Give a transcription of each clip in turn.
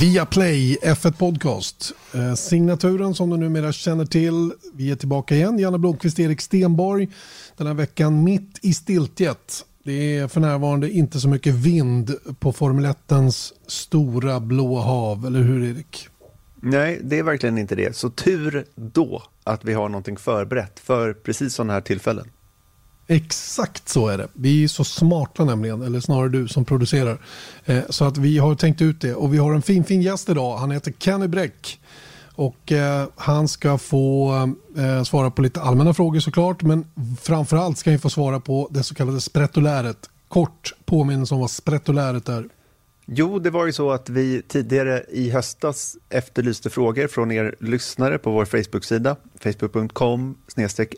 Via Play F1 Podcast. Eh, signaturen som du numera känner till. Vi är tillbaka igen. Janne Blomqvist, Erik Stenborg. Den här veckan mitt i stiltjet. Det är för närvarande inte så mycket vind på Formel 1 stora blå hav, eller hur Erik? Nej, det är verkligen inte det. Så tur då att vi har någonting förberett för precis sådana här tillfällen. Exakt så är det. Vi är så smarta nämligen, eller snarare du som producerar. Eh, så att vi har tänkt ut det och vi har en fin fin gäst idag. Han heter Kenny Bräck. Och eh, han ska få eh, svara på lite allmänna frågor såklart. Men framförallt ska han få svara på det så kallade sprettoläret. Kort påminnelse om vad sprettoläret är. Jo, det var ju så att vi tidigare i höstas efterlyste frågor från er lyssnare på vår Facebook-sida, facebook.com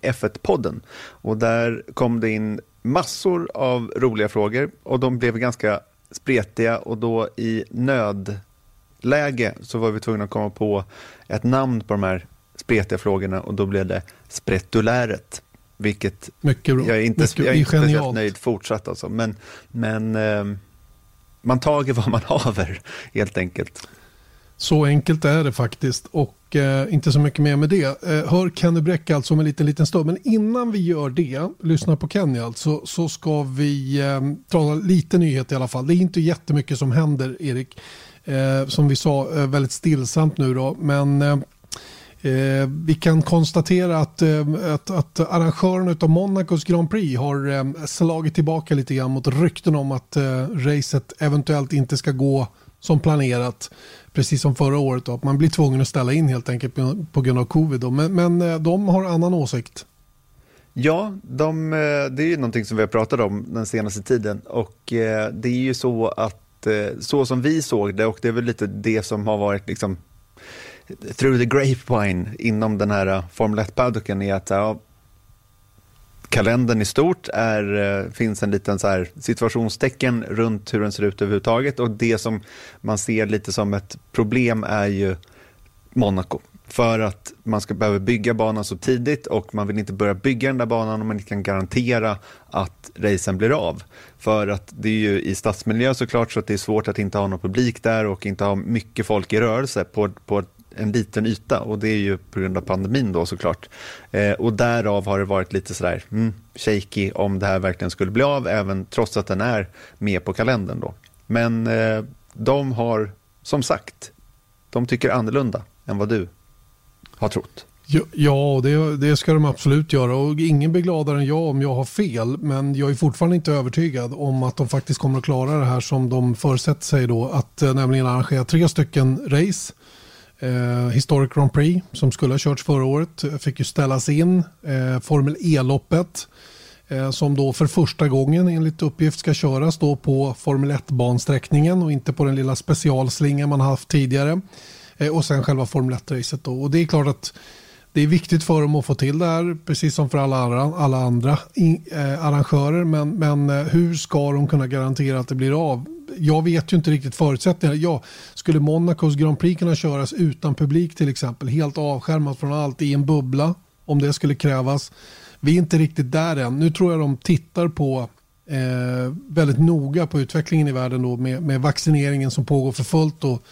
f1podden. Och där kom det in massor av roliga frågor och de blev ganska spretiga och då i nödläge så var vi tvungna att komma på ett namn på de här spretiga frågorna och då blev det Sprettuläret. Vilket Mycket bra. jag är inte, Mycket, jag är inte speciellt nöjd fortsatt alltså. Men, men eh, man tager vad man haver helt enkelt. Så enkelt är det faktiskt och eh, inte så mycket mer med det. Eh, hör Kenny Bräck alltså om en liten, liten stund. Men innan vi gör det, lyssnar på Kenny alltså, så ska vi eh, tala lite nyhet i alla fall. Det är inte jättemycket som händer, Erik. Eh, som vi sa, eh, väldigt stillsamt nu då. Men eh, eh, vi kan konstatera att, eh, att, att arrangören av Monacos Grand Prix har eh, slagit tillbaka lite grann mot rykten om att eh, racet eventuellt inte ska gå som planerat. Precis som förra året. Då, att man blir tvungen att ställa in helt enkelt på, på grund av covid. Då. Men, men eh, de har annan åsikt. Ja, de, eh, det är ju någonting som vi har pratat om den senaste tiden och eh, det är ju så att eh, så som vi såg det och det är väl lite det som har varit liksom through the grapevine inom den här eh, Formel 1-paddocken är att ja, kalendern i stort är, eh, finns en liten så här situationstecken runt hur den ser ut överhuvudtaget och det som man ser lite som ett problem är ju Monaco. För att man ska behöva bygga banan så tidigt och man vill inte börja bygga den där banan om man inte kan garantera att racen blir av. För att det är ju i stadsmiljö såklart så att det är svårt att inte ha någon publik där och inte ha mycket folk i rörelse på, på en liten yta och det är ju på grund av pandemin då såklart. Eh, och därav har det varit lite sådär mm, shaky om det här verkligen skulle bli av, även trots att den är med på kalendern då. Men eh, de har, som sagt, de tycker annorlunda än vad du har trott. Ja, det, det, ska de absolut göra och ingen blir gladare än jag om jag har fel. Men jag är fortfarande inte övertygad om att de faktiskt kommer att klara det här som de förutsätter sig då. Att eh, nämligen arrangera tre stycken race Eh, Historic Grand Prix som skulle ha körts förra året eh, fick ju ställas in. Eh, Formel E-loppet eh, som då för första gången enligt uppgift ska köras då på Formel 1-bansträckningen och inte på den lilla specialslingan man haft tidigare. Eh, och sen själva Formel 1-racet då. Och det är klart att det är viktigt för dem att få till det här, precis som för alla andra, alla andra eh, arrangörer. Men, men eh, hur ska de kunna garantera att det blir av? jag vet ju inte riktigt förutsättningarna. Ja, skulle Monacos Grand Prix kunna köras utan publik till exempel, helt avskärmat från allt i en bubbla, om det skulle krävas. Vi är inte riktigt där än. Nu tror jag de tittar på eh, väldigt noga på utvecklingen i världen då med, med vaccineringen som pågår för fullt. Och,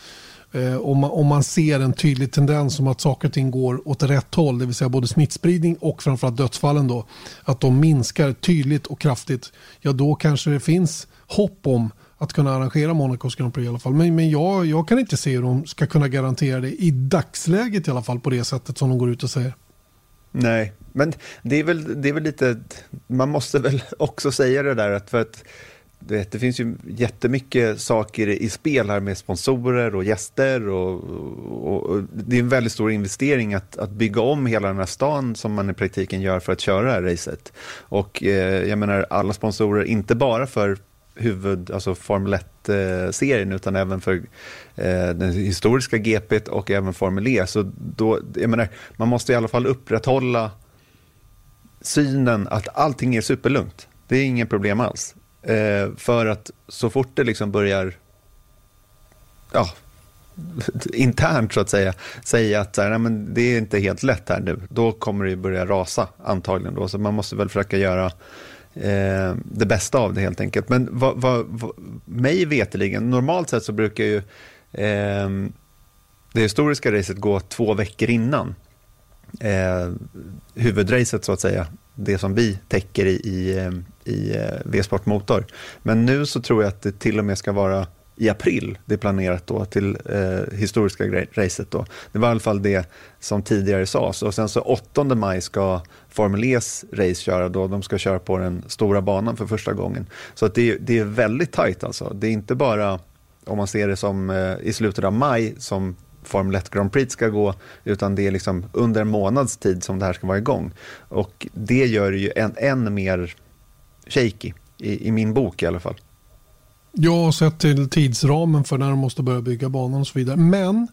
eh, om, man, om man ser en tydlig tendens om att saker och ting går åt rätt håll, det vill säga både smittspridning och framförallt dödsfallen då, att de minskar tydligt och kraftigt, ja då kanske det finns hopp om att kunna arrangera Monacos Grand Prix i alla fall. Men, men jag, jag kan inte se hur de ska kunna garantera det i dagsläget i alla fall på det sättet som de går ut och säger. Nej, men det är väl, det är väl lite, man måste väl också säga det där att för att det, det finns ju jättemycket saker i spel här med sponsorer och gäster och, och, och, det är en väldigt stor investering att, att bygga om hela den här stan som man i praktiken gör för att köra det här racet. Och eh, jag menar alla sponsorer, inte bara för huvud, alltså Formel 1-serien utan även för eh, den historiska GP och även Formel E. Så då, jag menar, man måste i alla fall upprätthålla synen att allting är superlugnt. Det är inget problem alls. Eh, för att så fort det liksom börjar ja, internt så att säga, säga att så här, nej, men det är inte helt lätt här nu, då kommer det börja rasa antagligen. Då. Så man måste väl försöka göra eh, det bästa av det helt enkelt. Men vad, vad, vad, mig veteligen, normalt sett så brukar ju eh, det historiska racet gå två veckor innan eh, huvudracet så att säga, det som vi täcker i, i, eh, i eh, V-sport motor. Men nu så tror jag att det till och med ska vara i april det är planerat då till eh, historiska racet. Då. Det var i alla fall det som tidigare sades. Och sen så 8 maj ska Formel E's race köra då. De ska köra på den stora banan för första gången. Så att det, det är väldigt tajt alltså. Det är inte bara om man ser det som eh, i slutet av maj som Formel 1 Grand Prix ska gå, utan det är liksom under en månads tid som det här ska vara igång. Och det gör det ju än, än mer shaky, i, i min bok i alla fall. Ja, sett till tidsramen för när de måste börja bygga banan och så vidare. Men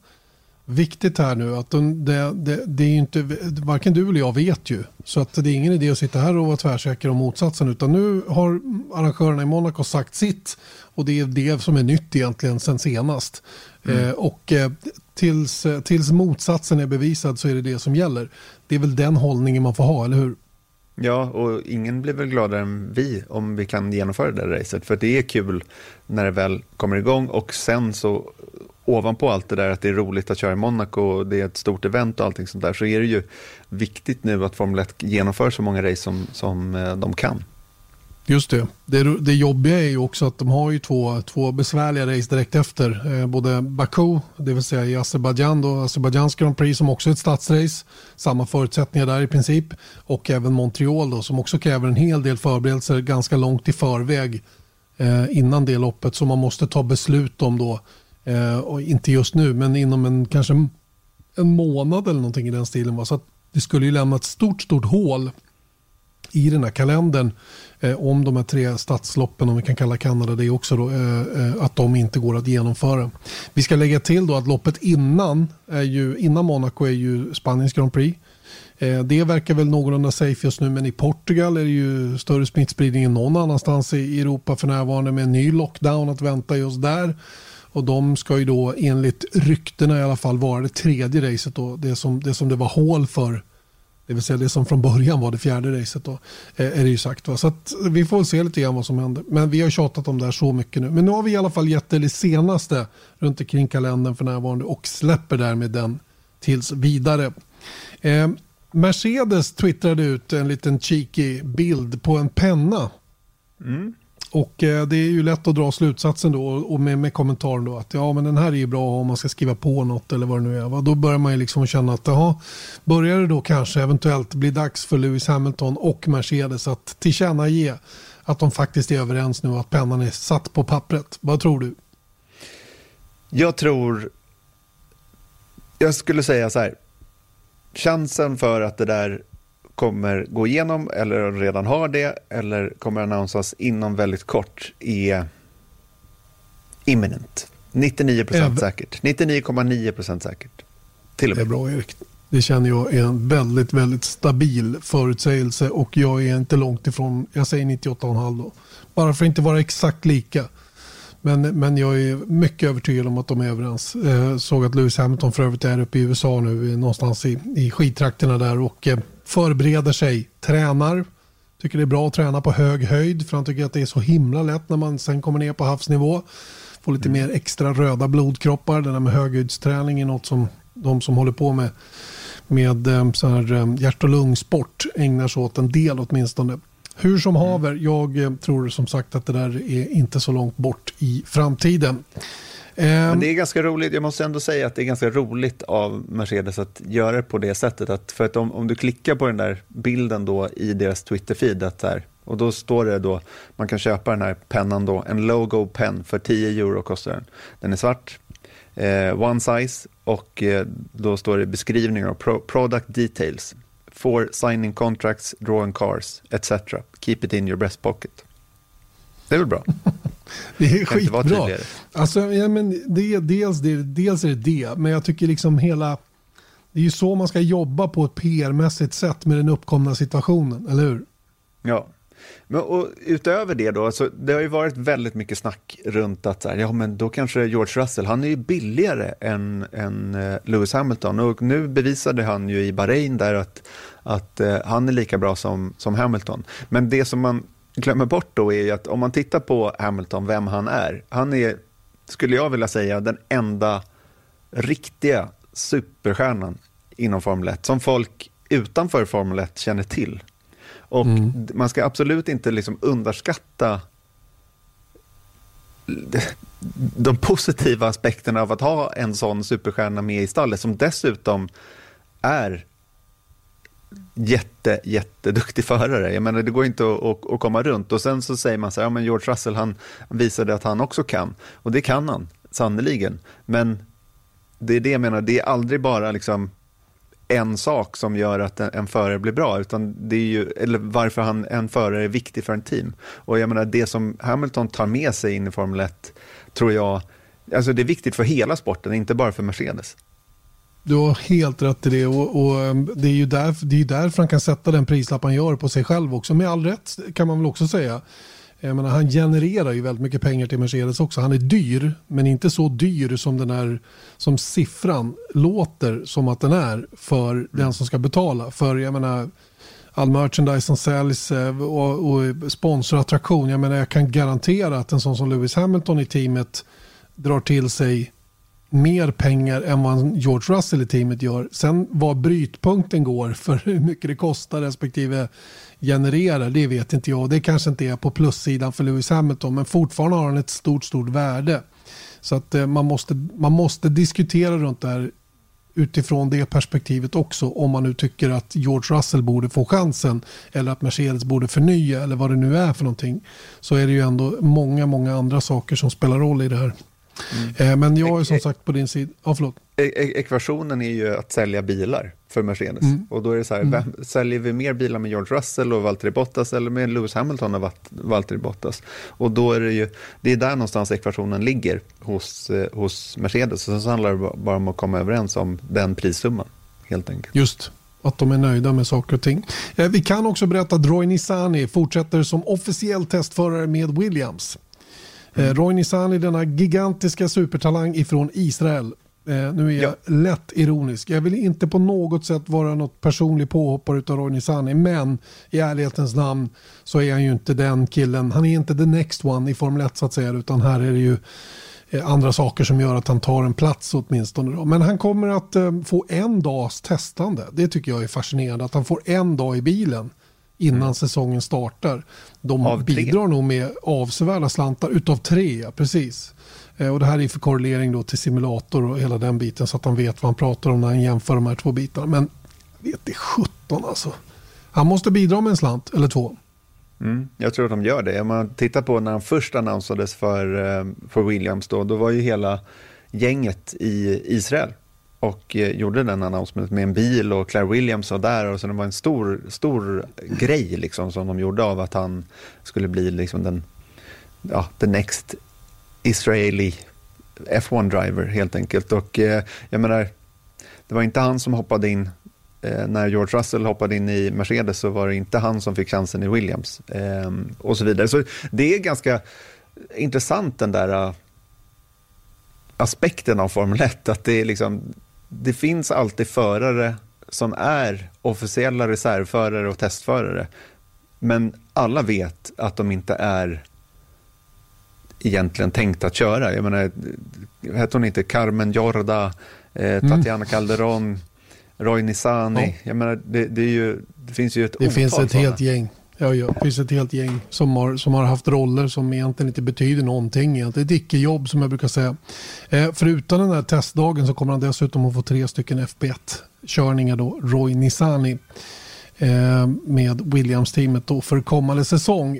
viktigt här nu att de, det, det, det, är inte, varken du eller jag vet ju. Så att det är ingen idé att sitta här och vara tvärsäker om motsatsen. Utan nu har arrangörerna i Monaco sagt sitt och det är det som är nytt egentligen sen senast. Mm. Eh, och eh, tills, eh, tills motsatsen är bevisad så är det det som gäller. Det är väl den hållningen man får ha, eller hur? Ja, och ingen blir väl gladare än vi om vi kan genomföra det där racet. För det är kul när det väl kommer igång och sen så ovanpå allt det där att det är roligt att köra i Monaco och det är ett stort event och allting sånt där så är det ju viktigt nu att Formel 1 genomför så många race som, som eh, de kan. Just det. det. Det jobbiga är ju också att de har ju två, två besvärliga race direkt efter. Eh, både Baku, det vill säga i Azerbajdzjan, då, Azerbajdzjans Grand Prix som också är ett stadsrace. Samma förutsättningar där i princip. Och även Montreal då, som också kräver en hel del förberedelser ganska långt i förväg eh, innan det loppet. Som man måste ta beslut om då. Eh, och inte just nu, men inom en kanske en månad eller någonting i den stilen. Va? Så att det skulle ju lämna ett stort, stort hål i den här kalendern Eh, om de här tre stadsloppen, om vi kan kalla Kanada det också, då, eh, eh, att de inte går att genomföra. Vi ska lägga till då att loppet innan, är ju, innan Monaco är ju Spaniens Grand Prix. Eh, det verkar väl någorlunda safe just nu, men i Portugal är det ju större smittspridning än någon annanstans i Europa för närvarande med en ny lockdown att vänta just där. Och de ska ju då enligt ryktena i alla fall vara det tredje racet då, det som det, som det var hål för det vill säga det som från början var det fjärde racet. Då, eh, är det ju sagt. Va? Så vi får se lite grann vad som händer. Men vi har tjatat om det här så mycket nu. Men nu har vi i alla fall gett det senaste runt omkring kalendern för närvarande och släpper därmed den tills vidare. Eh, Mercedes twittrade ut en liten cheeky bild på en penna. Mm. Och eh, det är ju lätt att dra slutsatsen då och med, med kommentaren då att ja men den här är ju bra om man ska skriva på något eller vad det nu är. Va? Då börjar man ju liksom känna att jaha, börjar det då kanske eventuellt bli dags för Lewis Hamilton och Mercedes att tillkännage att de faktiskt är överens nu och att pennan är satt på pappret. Vad tror du? Jag tror, jag skulle säga så här, chansen för att det där kommer gå igenom eller redan har det eller kommer annonsas inom väldigt kort är imminent. 99 procent säkert. 99,9 procent säkert. Till och med. Det är bra Erik. Det känner jag är en väldigt, väldigt stabil förutsägelse och jag är inte långt ifrån, jag säger 98,5 då. Bara för att inte vara exakt lika. Men, men jag är mycket övertygad om att de är överens. Eh, såg att Lewis Hamilton för övrigt är uppe i USA nu någonstans i, i skidtrakterna där och eh, förbereder sig, tränar. Tycker det är bra att träna på hög höjd för han tycker att det är så himla lätt när man sen kommer ner på havsnivå. Får lite mm. mer extra röda blodkroppar. Det där med höghöjdsträning är något som de som håller på med, med eh, så här eh, hjärt och lungsport ägnar sig åt en del åtminstone. Hur som mm. haver, jag eh, tror som sagt att det där är inte så långt bort i framtiden. Men ehm. det är ganska roligt, jag måste ändå säga att det är ganska roligt av Mercedes att göra det på det sättet. Att för att om, om du klickar på den där bilden då i deras Twitter-feed, och då står det då, man kan köpa den här pennan då, en logo pen för 10 euro kostar den. Den är svart, eh, one size och eh, då står det beskrivningar och pro product details. For signing contracts, drawing cars, etc. Keep it in your breast pocket. Det är väl bra? det är skitbra. Alltså, ja, men det, dels, det, dels är det det, men jag tycker liksom hela... Det är ju så man ska jobba på ett PR-mässigt sätt med den uppkomna situationen, eller hur? Ja. Men, och utöver det då, så det har ju varit väldigt mycket snack runt att så här, ja, men då kanske George Russell, han är ju billigare än, än uh, Lewis Hamilton och nu bevisade han ju i Bahrain där att, att uh, han är lika bra som, som Hamilton. Men det som man glömmer bort då är att om man tittar på Hamilton, vem han är. Han är skulle jag vilja säga, den enda riktiga superstjärnan inom Formel 1 som folk utanför Formel 1 känner till. Och mm. man ska absolut inte liksom underskatta de positiva aspekterna av att ha en sån superstjärna med i stallet som dessutom är jätte, jätteduktig förare. Jag menar, det går inte att, att, att, komma runt. Och sen så säger man så här, ja men George Russell han visade att han också kan. Och det kan han, sannoliken. Men det är det jag menar, det är aldrig bara liksom en sak som gör att en, en förare blir bra, utan det är ju, eller varför han, en förare är viktig för en team. Och jag menar, det som Hamilton tar med sig in i Formel 1, tror jag, alltså det är viktigt för hela sporten, inte bara för Mercedes. Du har helt rätt i det och, och ehm, det är ju därför, det är därför han kan sätta den prislapp han gör på sig själv också. Med all rätt kan man väl också säga. Jag menar, han genererar ju väldigt mycket pengar till Mercedes också. Han är dyr, men inte så dyr som den här, som siffran låter som att den är för mm. den som ska betala. För jag menar, all merchandise som säljs eh, och, och sponsorattraktion. Jag menar, jag kan garantera att en sån som Lewis Hamilton i teamet drar till sig mer pengar än vad George Russell i teamet gör. Sen var brytpunkten går för hur mycket det kostar respektive genererar, det vet inte jag. Det kanske inte är på plussidan för Lewis Hamilton, men fortfarande har han ett stort, stort värde. Så att eh, man, måste, man måste diskutera runt det här utifrån det perspektivet också om man nu tycker att George Russell borde få chansen eller att Mercedes borde förnya eller vad det nu är för någonting så är det ju ändå många, många andra saker som spelar roll i det här. Mm. Men jag är som sagt på din sida. Ja, förlåt. Ekvationen är ju att sälja bilar för Mercedes. Mm. Och då är det så här, mm. vem, säljer vi mer bilar med George Russell och Valtteri Bottas eller med Lewis Hamilton och Valtteri Bottas? Och då är det ju, det är där någonstans ekvationen ligger hos, eh, hos Mercedes. Och sen så handlar det bara om att komma överens om den prissumman, helt enkelt. Just att de är nöjda med saker och ting. Eh, vi kan också berätta att Roy Nissani fortsätter som officiell testförare med Williams. Mm. Roy Nissani, denna gigantiska supertalang ifrån Israel, Eh, nu är jag ja. lätt ironisk. Jag vill inte på något sätt vara något personlig påhoppare av Roy Nissani men i ärlighetens namn så är han ju inte den killen. Han är inte the next one i Formel 1 så att säga utan här är det ju eh, andra saker som gör att han tar en plats åtminstone. Då. Men han kommer att eh, få en dags testande. Det tycker jag är fascinerande att han får en dag i bilen innan mm. säsongen startar. De bidrar nog med avsevärda slantar utav tre, precis. Eh, och det här är för korrelering då till simulator och hela den biten så att han vet vad han pratar om när han jämför de här två bitarna. Men vet det 17 alltså. Han måste bidra med en slant eller två. Mm, jag tror att de gör det. Om man tittar på när han först annonsades för, eh, för Williams då, då var ju hela gänget i Israel och eh, gjorde den annonsen med en bil och Claire Williams var där och så det var en stor, stor grej liksom som de gjorde av att han skulle bli liksom den, ja, the next Israeli F1-driver helt enkelt. Och eh, jag menar, det var inte han som hoppade in eh, när George Russell hoppade in i Mercedes så var det inte han som fick chansen i Williams eh, och så vidare. Så det är ganska intressant den där eh, aspekten av Formel 1, att det, är liksom, det finns alltid förare som är officiella reservförare och testförare, men alla vet att de inte är egentligen tänkt att köra. Jag menar, hette hon inte Carmen Jorda, eh, mm. Tatiana mm. Calderon, Roy Nissani? Ja. Jag menar, det, det, är ju, det finns ju ett Det finns ett helt gäng. Ja, ja, det finns ett helt gäng som har, som har haft roller som egentligen inte betyder någonting. Egentligen. Ett icke-jobb som jag brukar säga. Eh, förutom den här testdagen så kommer han dessutom att få tre stycken FB1-körningar då, Roy Nisani. eh, med Williams-teamet då för kommande säsong.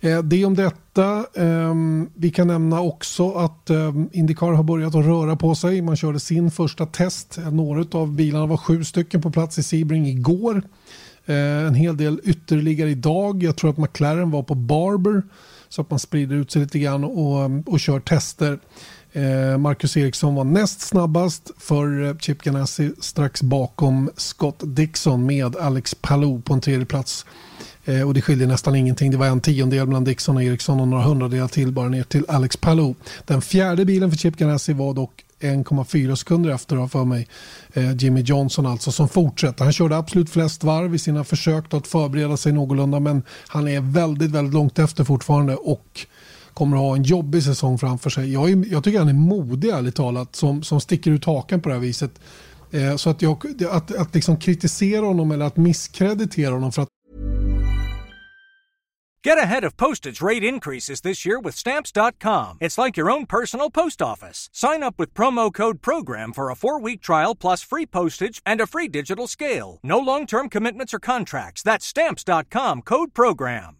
Eh, det om detta. Ehm, vi kan nämna också att ehm, Indycar har börjat att röra på sig. Man körde sin första test. Några av bilarna var sju stycken på plats i Sebring igår. Eh, en hel del ytterligare idag. Jag tror att McLaren var på Barber så att man sprider ut sig lite grann och, och kör tester. Eh, Marcus Eriksson var näst snabbast för eh, Chip Ganassi strax bakom Scott Dixon med Alex Palou på en tredje plats. Och det skiljer nästan ingenting. Det var en tiondel mellan Dixon och Eriksson och några hundradelar till bara ner till Alex Palou. Den fjärde bilen för Chip Ganassi var dock 1,4 sekunder efter har för mig. Eh, Jimmy Johnson alltså som fortsätter. Han körde absolut flest varv i sina försök att förbereda sig någorlunda men han är väldigt, väldigt långt efter fortfarande och kommer att ha en jobbig säsong framför sig. Jag, är, jag tycker han är modig ärligt talat som, som sticker ut haken på det här viset. Eh, så att, jag, att, att liksom kritisera honom eller att misskreditera honom för att Get ahead of postage rate increases this year with Stamps.com. It's like your own personal post office. Sign up with promo code PROGRAM for a four week trial plus free postage and a free digital scale. No long term commitments or contracts. That's Stamps.com code PROGRAM.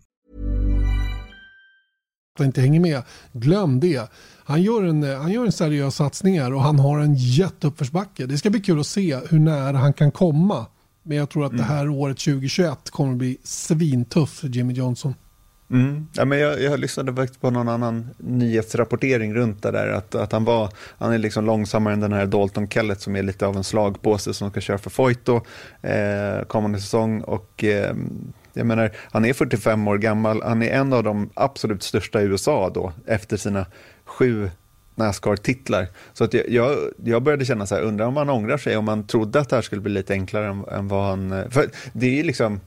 inte hänger med. Glöm det. Han gör, en, han gör en seriös satsning här och han har en jätteuppförsbacke. Det ska bli kul att se hur nära han kan komma. Men jag tror att det här året 2021 kommer att bli svintuff för Jimmy Johnson. Mm. Ja, men jag, jag lyssnade faktiskt på någon annan nyhetsrapportering runt det där. Att, att han, var, han är liksom långsammare än den här Dalton Kellett som är lite av en slagpåse som ska köra för Foyto eh, kommande säsong. Och, eh, jag menar, han är 45 år gammal, han är en av de absolut största i USA då, efter sina sju Nascar-titlar. Så att jag, jag, började känna så här, undrar om han ångrar sig, om han trodde att det här skulle bli lite enklare än, än vad han... Eh, för det är liksom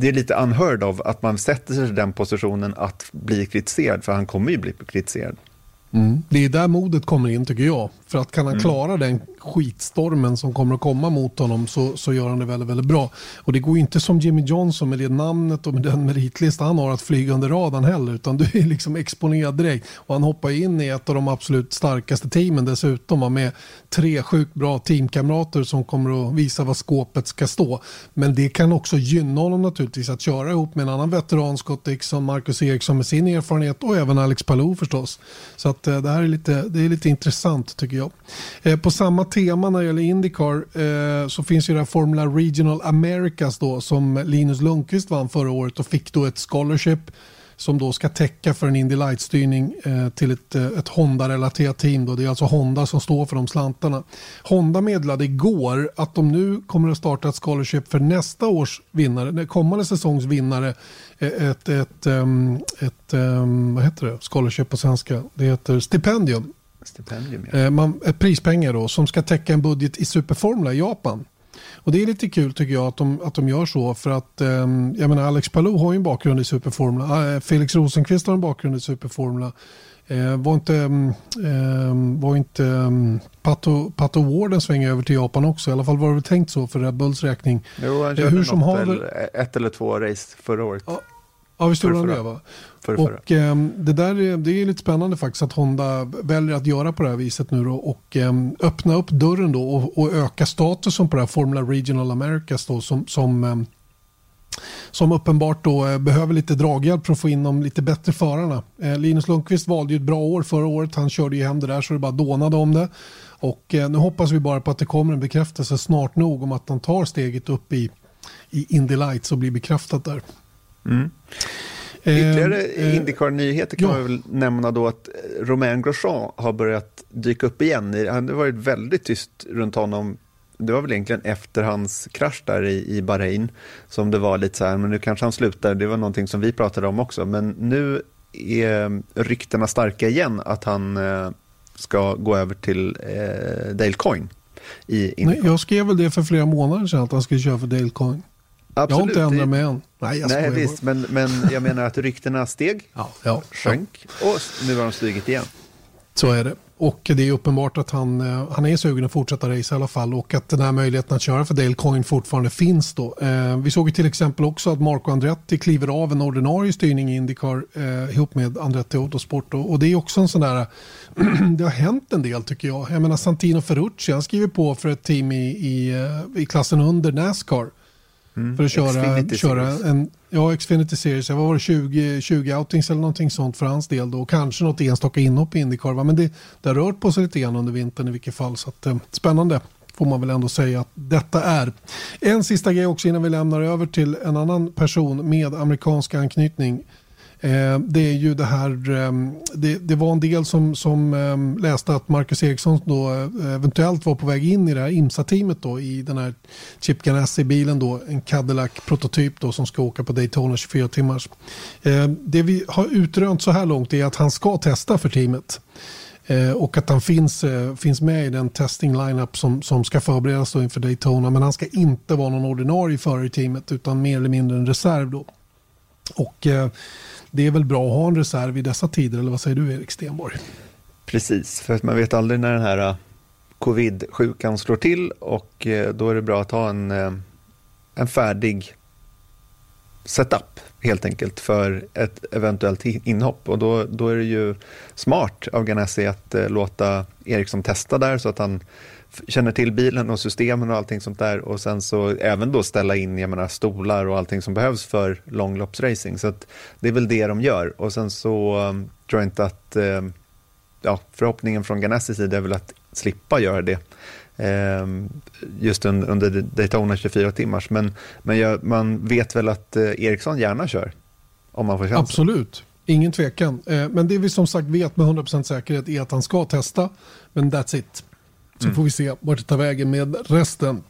det är lite unheard of att man sätter sig i den positionen att bli kritiserad, för han kommer ju bli kritiserad. Mm. Det är där modet kommer in tycker jag. För att kan han mm. klara den skitstormen som kommer att komma mot honom så, så gör han det väldigt, väldigt bra. Och det går ju inte som Jimmy Johnson med det namnet och med den meritlista han har att flyga under radarn heller. Utan du är liksom exponerad direkt. Och han hoppar in i ett av de absolut starkaste teamen dessutom. Med tre sjukt bra teamkamrater som kommer att visa vad skåpet ska stå. Men det kan också gynna honom naturligtvis att köra ihop med en annan veteran, Scott Dixon, Marcus Eriksson med sin erfarenhet och även Alex Palou förstås. Så att eh, det här är lite, det är lite intressant tycker jag. Eh, på samma tema när det gäller Indycar eh, så finns ju det här Formula Regional Americas då som Linus Lundqvist vann förra året och fick då ett scholarship som då ska täcka för en Indy Light-styrning eh, till ett, eh, ett Honda-relaterat team. Då. Det är alltså Honda som står för de slantarna. Honda meddelade igår att de nu kommer att starta ett scholarship för nästa års vinnare, kommande säsongs vinnare. Eh, ett, ett, ehm, ett, ett vad heter det? scholarship på svenska. Det heter stipendium. Stipendium, ja. Man, ett prispengar då som ska täcka en budget i Superformula i Japan. Och det är lite kul tycker jag att de, att de gör så för att um, jag menar Alex Palou har ju en bakgrund i Superformula. Uh, Felix Rosenqvist har en bakgrund i Superformula. Uh, var inte, um, var inte um, Pato, Pato Ward en sväng över till Japan också? I alla fall var det väl tänkt så för Red Bulls räkning. Jo, han körde Hur som något, har... ett eller två race förra året. Ja, Ja, gjorde han det va? Och eh, det där är, det är lite spännande faktiskt att Honda väljer att göra på det här viset nu då och eh, öppna upp dörren då och, och, öka statusen på det här Formula Regional Americas då som, som, eh, som uppenbart då eh, behöver lite draghjälp för att få in de lite bättre förarna. Eh, Linus Lundqvist valde ju ett bra år förra året. Han körde ju hem det där så det bara dånade om det. Och eh, nu hoppas vi bara på att det kommer en bekräftelse snart nog om att han tar steget upp i, i Indy Lights och blir bekräftat där. Mm. Ytterligare eh, Indycar-nyheter kan ja. man väl nämna då att Romain Grosjean har börjat dyka upp igen. Det har varit väldigt tyst runt honom. Det var väl egentligen efter hans krasch där i, i Bahrain som det var lite så här, men nu kanske han slutar. Det var någonting som vi pratade om också, men nu är ryktena starka igen att han eh, ska gå över till eh, Dale Coyne i Indycar. Nej, jag skrev väl det för flera månader sedan att han skulle köra för Dale Coyne. Absolut. Jag har inte ändrat mig än. Nej, jag Nej visst, men, men jag menar att ryktena steg, ja, ja, sjönk ja. och nu har de stigit igen. Så är det. Och det är uppenbart att han, eh, han är sugen att fortsätta race i alla fall och att den här möjligheten att köra för Dale Coyne fortfarande finns då. Eh, vi såg ju till exempel också att Marco Andretti kliver av en ordinarie styrning i Indycar eh, ihop med Andretti Autosport och, och det är också en sån där det har hänt en del tycker jag. Jag menar Santino Ferrucci, han skriver på för ett team i, i, eh, i klassen under Nascar. Mm. För att köra, köra en ja, Xfinity Series. Vad var det, 20, 20 outings eller någonting sånt för hans del. Då. Kanske något enstaka inhopp i Indycar. Men det, det har rört på sig lite grann under vintern i vilket fall. Så att, eh, spännande får man väl ändå säga att detta är. En sista grej också innan vi lämnar över till en annan person med amerikansk anknytning. Eh, det är ju det här, eh, det, det, var en del som, som eh, läste att Marcus Eriksson då eh, eventuellt var på väg in i det här IMSA-teamet då i den här Chip Ganassi-bilen då, en Cadillac-prototyp då som ska åka på Daytona 24 timmars. Eh, det vi har utrönt så här långt är att han ska testa för teamet. Eh, och att han finns, finns med i den testing lineup som, som ska förberedas inför Daytona. Men han ska inte vara någon ordinarie förare i teamet utan mer eller mindre en reserv. Då. Och eh, det är väl bra att ha en reserv i dessa tider, eller vad säger du Erik Stenborg? Precis, för att man vet aldrig när den här eh, covid-sjukan slår till och eh, då är det bra att ha en, eh, en färdig setup helt enkelt för ett eventuellt inhopp. Och då, då är det ju smart av Ganassi att låta Eriksson testa där så att han känner till bilen och systemen och allting sånt där och sen så även då ställa in jag menar, stolar och allting som behövs för långloppsracing. Så att det är väl det de gör och sen så um, tror jag inte att um, ja, förhoppningen från Ganassis sida är väl att slippa göra det um, just un, under Daytona 24 timmars. Men, men jag, man vet väl att uh, Ericsson Eriksson gärna kör om man får chansen. Absolut. Ingen tvekan. Eh, men det vi som sagt vet med 100% säkerhet är att han ska testa. Men that's it. Så mm. får vi se vart det tar vägen med resten.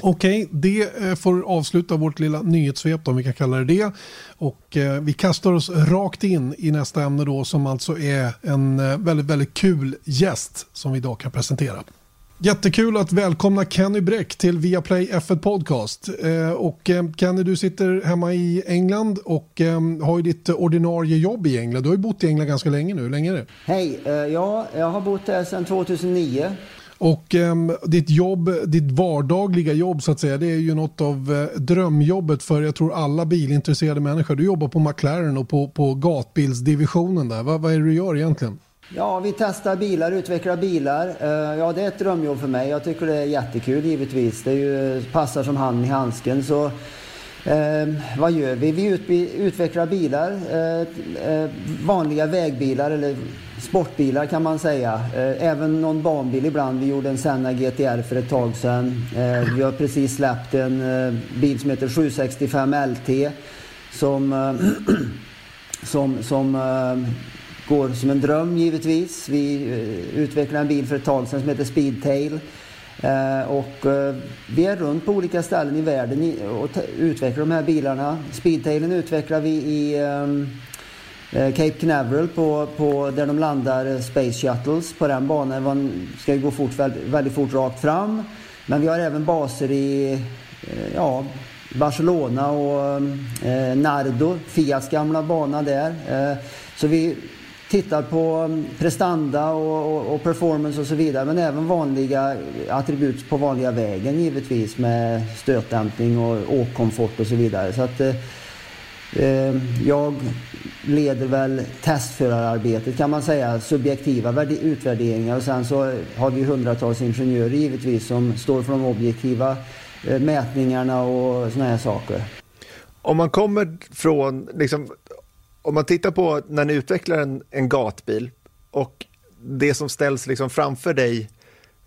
Okej, okay, det eh, får avsluta vårt lilla nyhetssvep om vi kan kalla det det. Och eh, vi kastar oss rakt in i nästa ämne då som alltså är en eh, väldigt, väldigt kul gäst som vi idag kan presentera. Jättekul att välkomna Kenny Bräck till Viaplay F1 Podcast. Eh, och Kenny, du sitter hemma i England och har ju ditt ordinarie jobb i England. Du har ju bott i England ganska länge nu. Hur länge är det? Hej, ja, jag har bott där sedan 2009. Och eh, ditt jobb, ditt vardagliga jobb så att säga, det är ju något av eh, drömjobbet för jag tror alla bilintresserade människor. Du jobbar på McLaren och på, på gatbilsdivisionen där. Va, vad är det du gör egentligen? Ja, vi testar bilar, utvecklar bilar. Uh, ja, det är ett drömjobb för mig. Jag tycker det är jättekul givetvis. Det är ju, passar som hand i handsken. Så Eh, vad gör vi? Vi ut, utvecklar bilar, eh, eh, vanliga vägbilar eller sportbilar kan man säga. Eh, även någon banbil ibland. Vi gjorde en Senna GTR för ett tag sedan. Eh, vi har precis släppt en eh, bil som heter 765 LT eh, som, som, som går som en dröm givetvis. Vi utvecklade en bil för ett tag sedan som heter Speedtail. Eh, och eh, vi är runt på olika ställen i världen och utvecklar de här bilarna. Speedtailen utvecklar vi i ehm, eh, Cape Canaveral på, på, där de landar Space Shuttles. På den banan man ska gå fort, väldigt, fort rakt fram. Men vi har även baser i ja, Barcelona och ehm, eh, Nardo, Fiats gamla bana där. Eh, så vi tittar på mm, prestanda och, och, och, performance och så vidare. Men även vanliga attribut på vanliga vägen givetvis med stötdämpning och åkkomfort och så vidare. Så att, eh, eh jag leder väl testförararbetet kan man säga, subjektiva utvärderingar och sen så har vi hundratals ingenjörer givetvis som står för de objektiva eh, mätningarna och sådana här saker. Om man kommer från, liksom, om man tittar på när ni utvecklar en, en gatbil och det som ställs liksom framför dig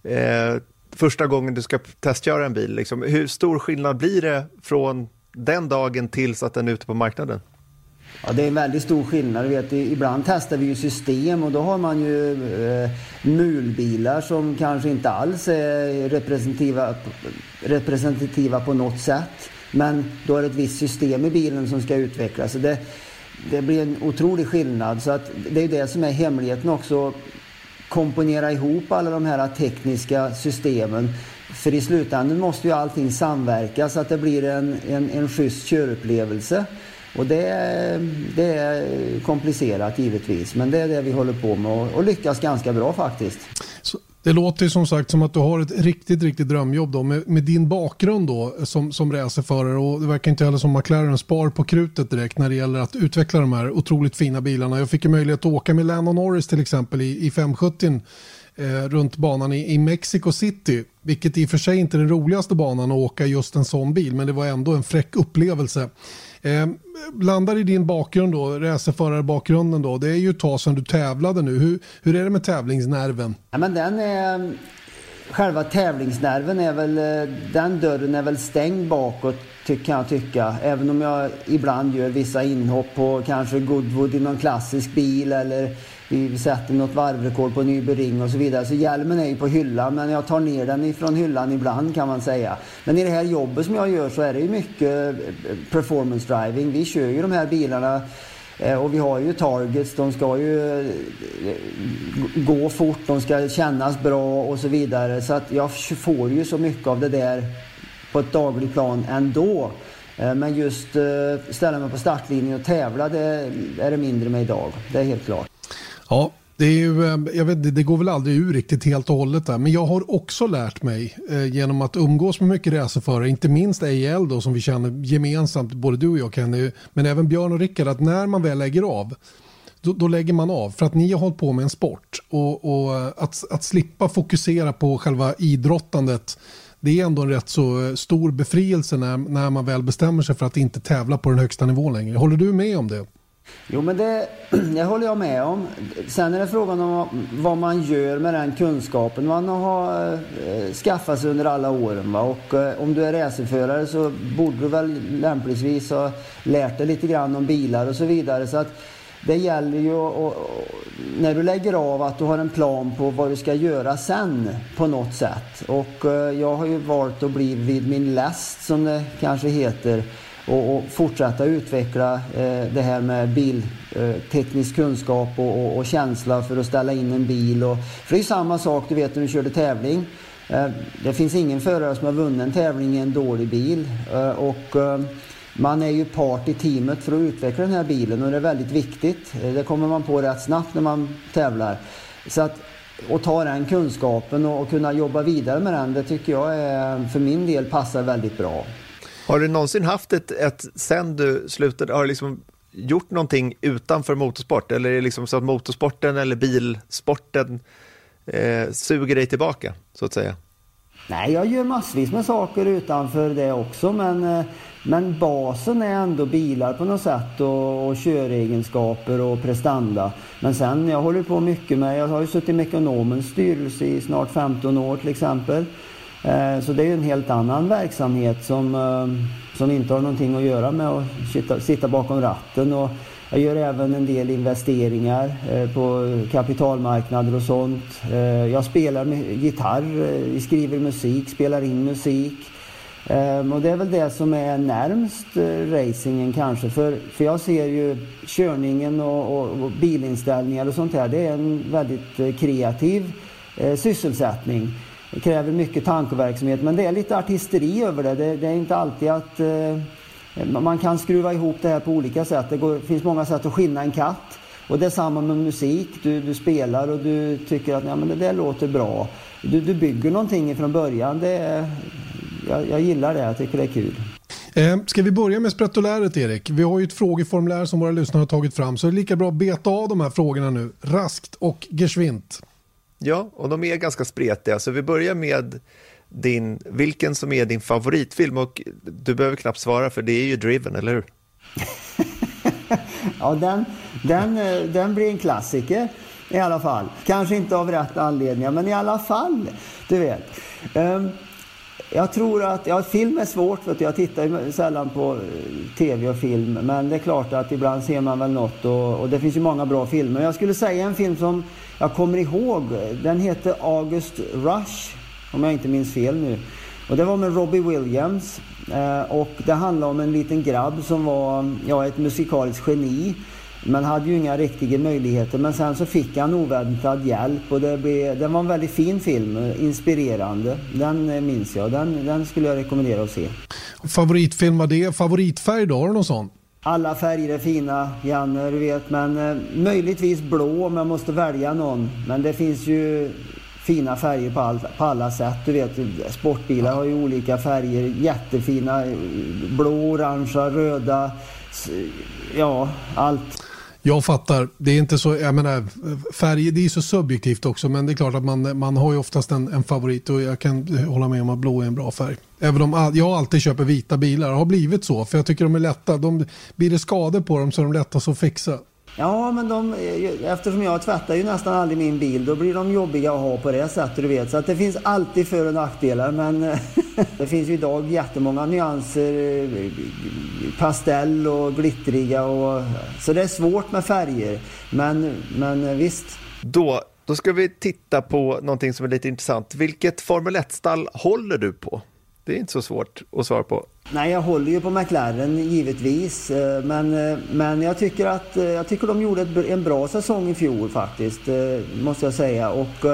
eh, första gången du ska testköra en bil, liksom, hur stor skillnad blir det från den dagen tills att den är ute på marknaden? Ja, det är en väldigt stor skillnad. Du vet, ibland testar vi ju system och då har man ju eh, mulbilar som kanske inte alls är representativa, representativa på något sätt. Men då är det ett visst system i bilen som ska utvecklas. Så det, det blir en otrolig skillnad. Så att det är det som är hemligheten också. Komponera ihop alla de här tekniska systemen. För i slutändan måste ju allting samverka så att det blir en, en, en schysst körupplevelse. Och det, det är komplicerat givetvis, men det är det vi håller på med och, och lyckas ganska bra faktiskt. Så det låter ju som sagt som att du har ett riktigt, riktigt drömjobb då med, med din bakgrund då som, som racerförare och det verkar inte heller som McLaren spar på krutet direkt när det gäller att utveckla de här otroligt fina bilarna. Jag fick ju möjlighet att åka med Lennon Norris till exempel i, i 570 eh, runt banan i, i Mexico City, vilket i och för sig inte är den roligaste banan att åka just en sån bil, men det var ändå en fräck upplevelse. Eh, landar i din bakgrund då, racerförarbakgrunden då. Det är ju ett tag sedan du tävlade nu. Hur, hur är det med tävlingsnerven? Ja, men den är, själva tävlingsnerven är väl, eh, den dörren är väl stängd bakåt kan jag tycka. Även om jag ibland gör vissa inhopp på kanske Goodwood i någon klassisk bil eller vi sätter något varvrekord på Nybering och så vidare. Så hjälmen är ju på hyllan men jag tar ner den ifrån hyllan ibland kan man säga. Men i det här jobbet som jag gör så är det ju mycket eh, performance driving. Vi kör ju de här bilarna eh, och vi har ju targets, de ska ju eh, gå fort, de ska kännas bra och så vidare. Så att jag får ju så mycket av det där på ett dagligt plan ändå. Men just ställa mig på startlinjen och tävla, det är det mindre med idag. Det är helt klart. Ja, det, är ju, eh, jag vet, det går väl aldrig ur riktigt helt och hållet där. Men jag har också lärt mig eh, genom att umgås med mycket racerförare, inte minst AL då som vi känner gemensamt, både du och jag Kenny, men även Björn och Rickard, att när man väl lägger av då, då, lägger man av. För att ni har hållit på med en sport och, och eh, att, att slippa fokusera på själva idrottandet det är ändå en rätt så eh, stor befrielse när, när man väl bestämmer sig för att inte tävla på den högsta nivån längre. Håller du med om det? Jo, men det, det håller jag med om. Sen är det frågan om vad man gör med den kunskapen man har eh, skaffat sig under alla åren. Va? Och eh, om du är racerförare så borde du väl lämpligtvis ha lärt dig lite grann om bilar och så vidare. Så att det gäller ju att, när du lägger av att du har en plan på vad du ska göra sen på något sätt. Och eh, jag har ju valt att bli vid min läst som det kanske heter och, och fortsätta utveckla eh, det här med bilteknisk eh, kunskap och, och, och, känsla för att ställa in en bil. Och, för det är samma sak du vet när du körde tävling. Eh, det finns ingen förare som har vunnit en tävling i en dålig bil. Eh, och eh, man är ju part i teamet för att utveckla den här bilen och det är väldigt viktigt. Eh, det kommer man på rätt snabbt när man tävlar. Så att, och ta den kunskapen och, och kunna jobba vidare med den, det tycker jag är, för min del passar väldigt bra. Har du någonsin haft ett, ett sen du slutade, har du liksom gjort någonting utanför motorsport? Eller är det liksom så att motorsporten eller bilsporten eh, suger dig tillbaka, så att säga? Nej, jag gör massvis med saker utanför det också, men, eh, men basen är ändå bilar på något sätt och, och köregenskaper och prestanda. Men sen, jag håller på mycket med, jag har ju suttit i Mekonomens styrelse i snart 15 år till exempel. Eh, så det är ju en helt annan verksamhet som, eh, som inte har någonting att göra med att sitta, sitta bakom ratten. Och jag gör även en del investeringar eh, på kapitalmarknader och sånt. Jag spelar gitarr, skriver musik, spelar in musik. Och det är väl det som är närmst racingen kanske. För, för jag ser ju körningen och, och, och bilinställningar och sånt här. Det är en väldigt kreativ sysselsättning. Det kräver mycket tankeverksamhet men det är lite artisteri över det. Det, det är inte alltid att eh, man kan skruva ihop det här på olika sätt. Det går, finns många sätt att skinna en katt. Och det är samma med musik. Du, du spelar och du tycker att ja, men det där låter bra. Du, du bygger någonting från början. Det jag, jag gillar det. Jag tycker det är kul. Eh, ska vi börja med sprettoläret Erik? Vi har ju ett frågeformulär som våra lyssnare har tagit fram så det är lika bra att beta av de här frågorna nu raskt och geschwint. Ja, och de är ganska spretiga. Så vi börjar med din, vilken som är din favoritfilm. Och du behöver knappt svara för det är ju Driven, eller hur? ja, den, den, eh, den blir en klassiker i alla fall. Kanske inte av rätt anledningar, men i alla fall. Du vet. Um, jag tror att, ja film är svårt, vet du. jag tittar ju sällan på eh, tv och film. Men det är klart att ibland ser man väl något och, och det finns ju många bra filmer. Jag skulle säga en film som jag kommer ihåg, den heter August Rush, om jag inte minns fel nu. Och det var med Robbie Williams. Eh, och det handlar om en liten grabb som var ja, ett musikaliskt geni. Men hade ju inga riktiga möjligheter. Men sen så fick han oväntad hjälp och det, blev, det var en väldigt fin film, inspirerande. Den eh, minns jag, den, den skulle jag rekommendera att se. Favoritfilm var det? Favoritfärg då? Har du någon sån? Alla färger är fina, Janne, du vet. Men eh, möjligtvis blå om jag måste välja någon. Men det finns ju fina färger på, all, på alla sätt. Du vet, sportbilar har ju olika färger. Jättefina. Blå, orangea, röda. Ja, allt. Jag fattar. Det är inte så, jag menar, färg, det är så subjektivt också men det är klart att man, man har ju oftast en, en favorit och jag kan hålla med om att blå är en bra färg. Även om jag alltid köper vita bilar, det har blivit så för jag tycker de är lätta. De, blir det skador på dem så är de lättast att fixa. Ja, men de, eh, eftersom jag tvättar ju nästan aldrig min bil, då blir de jobbiga att ha på det sättet du vet. Så att det finns alltid för och nackdelar. Men eh, det finns ju idag jättemånga nyanser, eh, pastell och glittriga. Och, så det är svårt med färger. Men, men visst. Då, då ska vi titta på någonting som är lite intressant. Vilket Formel 1-stall håller du på? Det är inte så svårt att svara på. Nej, jag håller ju på McLaren givetvis. Eh, men, eh, men jag, tycker att, eh, jag tycker de gjorde en bra säsong i fjol faktiskt. Måste jag säga. Och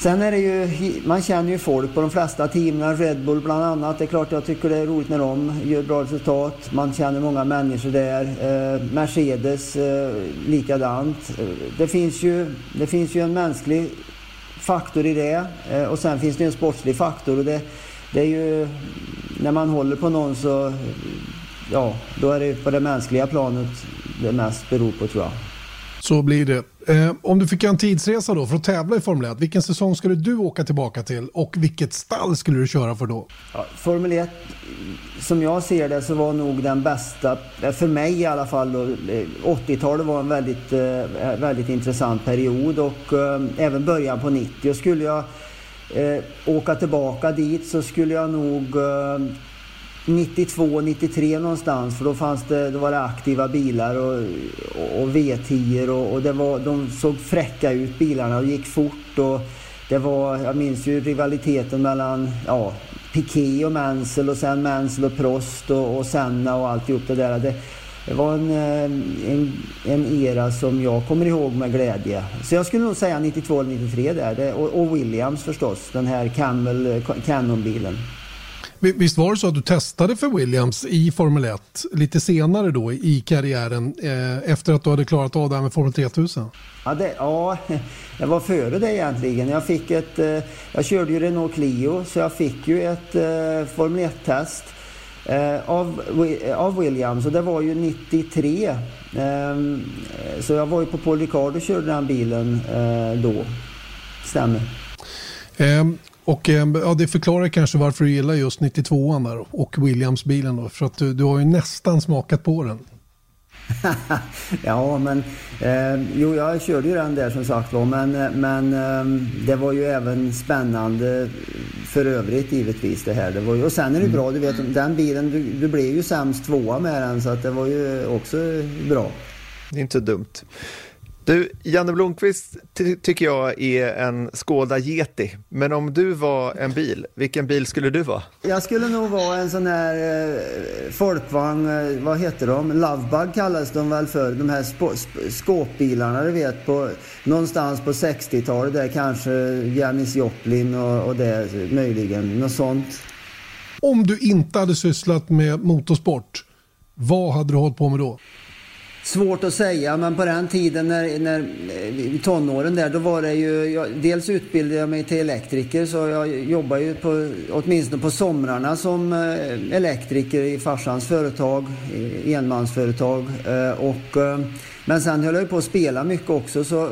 Sen är det ju, man känner ju folk på de flesta teamen, Red Bull bland annat. Det är klart jag tycker det är roligt när de gör bra resultat. Man känner många människor där. Eh, Mercedes eh, likadant. Det finns, ju, det finns ju en mänsklig faktor i det eh, och sen finns det en sportslig faktor. Och det, det är ju, när man håller på någon så, ja, då är det på det mänskliga planet det mest beror på tror jag. Så blir det. Eh, om du fick en tidsresa då för att tävla i Formel 1, vilken säsong skulle du åka tillbaka till och vilket stall skulle du köra för då? Ja, Formel 1, som jag ser det, så var nog den bästa, eh, för mig i alla fall, 80-talet eh, var en väldigt, eh, väldigt intressant period och eh, även början på 90. Och skulle jag eh, åka tillbaka dit så skulle jag nog eh, 92, 93 någonstans för då fanns det, då var det aktiva bilar och, och, och V10 och, och det var, de såg fräcka ut bilarna och gick fort och det var, jag minns ju rivaliteten mellan ja, Piqué och Mansell och sen Mansell och Prost och, och Senna och alltihop det där. Det, det var en, eh, en, en, era som jag kommer ihåg med glädje. Så jag skulle nog säga 92 eller 93 där. Det, och, och Williams förstås, den här Camel Cannon-bilen. Visst var det så att du testade för Williams i Formel 1 lite senare då i karriären eh, efter att du hade klarat av det här med Formel 3000? Ja, det, ja, jag var före det egentligen. Jag, fick ett, eh, jag körde ju Renault Clio så jag fick ju ett eh, Formel 1-test eh, av, eh, av Williams och det var ju 93. Ehm, eh, så jag var ju på Paul Ricard och körde den bilen eh, då. Stämmer. Um, och ehm, ja, det förklarar kanske varför du gillar just 92an där och Williams-bilen då. För att du, du har ju nästan smakat på den. ja, men eh, jo, jag körde ju den där som sagt var. Men, eh, men eh, det var ju även spännande för övrigt givetvis det här. Det var ju, och sen är det mm. bra, du vet den bilen, du, du blev ju sämst tvåa med den så att det var ju också bra. Det är inte dumt. Du, Janne Blomqvist ty tycker jag är en Skoda Yeti. Men om du var en bil, vilken bil skulle du vara? Jag skulle nog vara en sån här eh, folkvagn, eh, vad heter de? Lovebug kallas de väl för. De här skåpbilarna du vet, på, någonstans på 60-talet där kanske Janis Joplin och, och det möjligen, något sånt. Om du inte hade sysslat med motorsport, vad hade du hållit på med då? Svårt att säga, men på den tiden när, när eh, i tonåren där, då var det ju... Jag, dels utbildade jag mig till elektriker, så jag jobbade ju på, åtminstone på somrarna som eh, elektriker i farsans företag, enmansföretag. Eh, och, men sen höll jag ju på att spela mycket också, så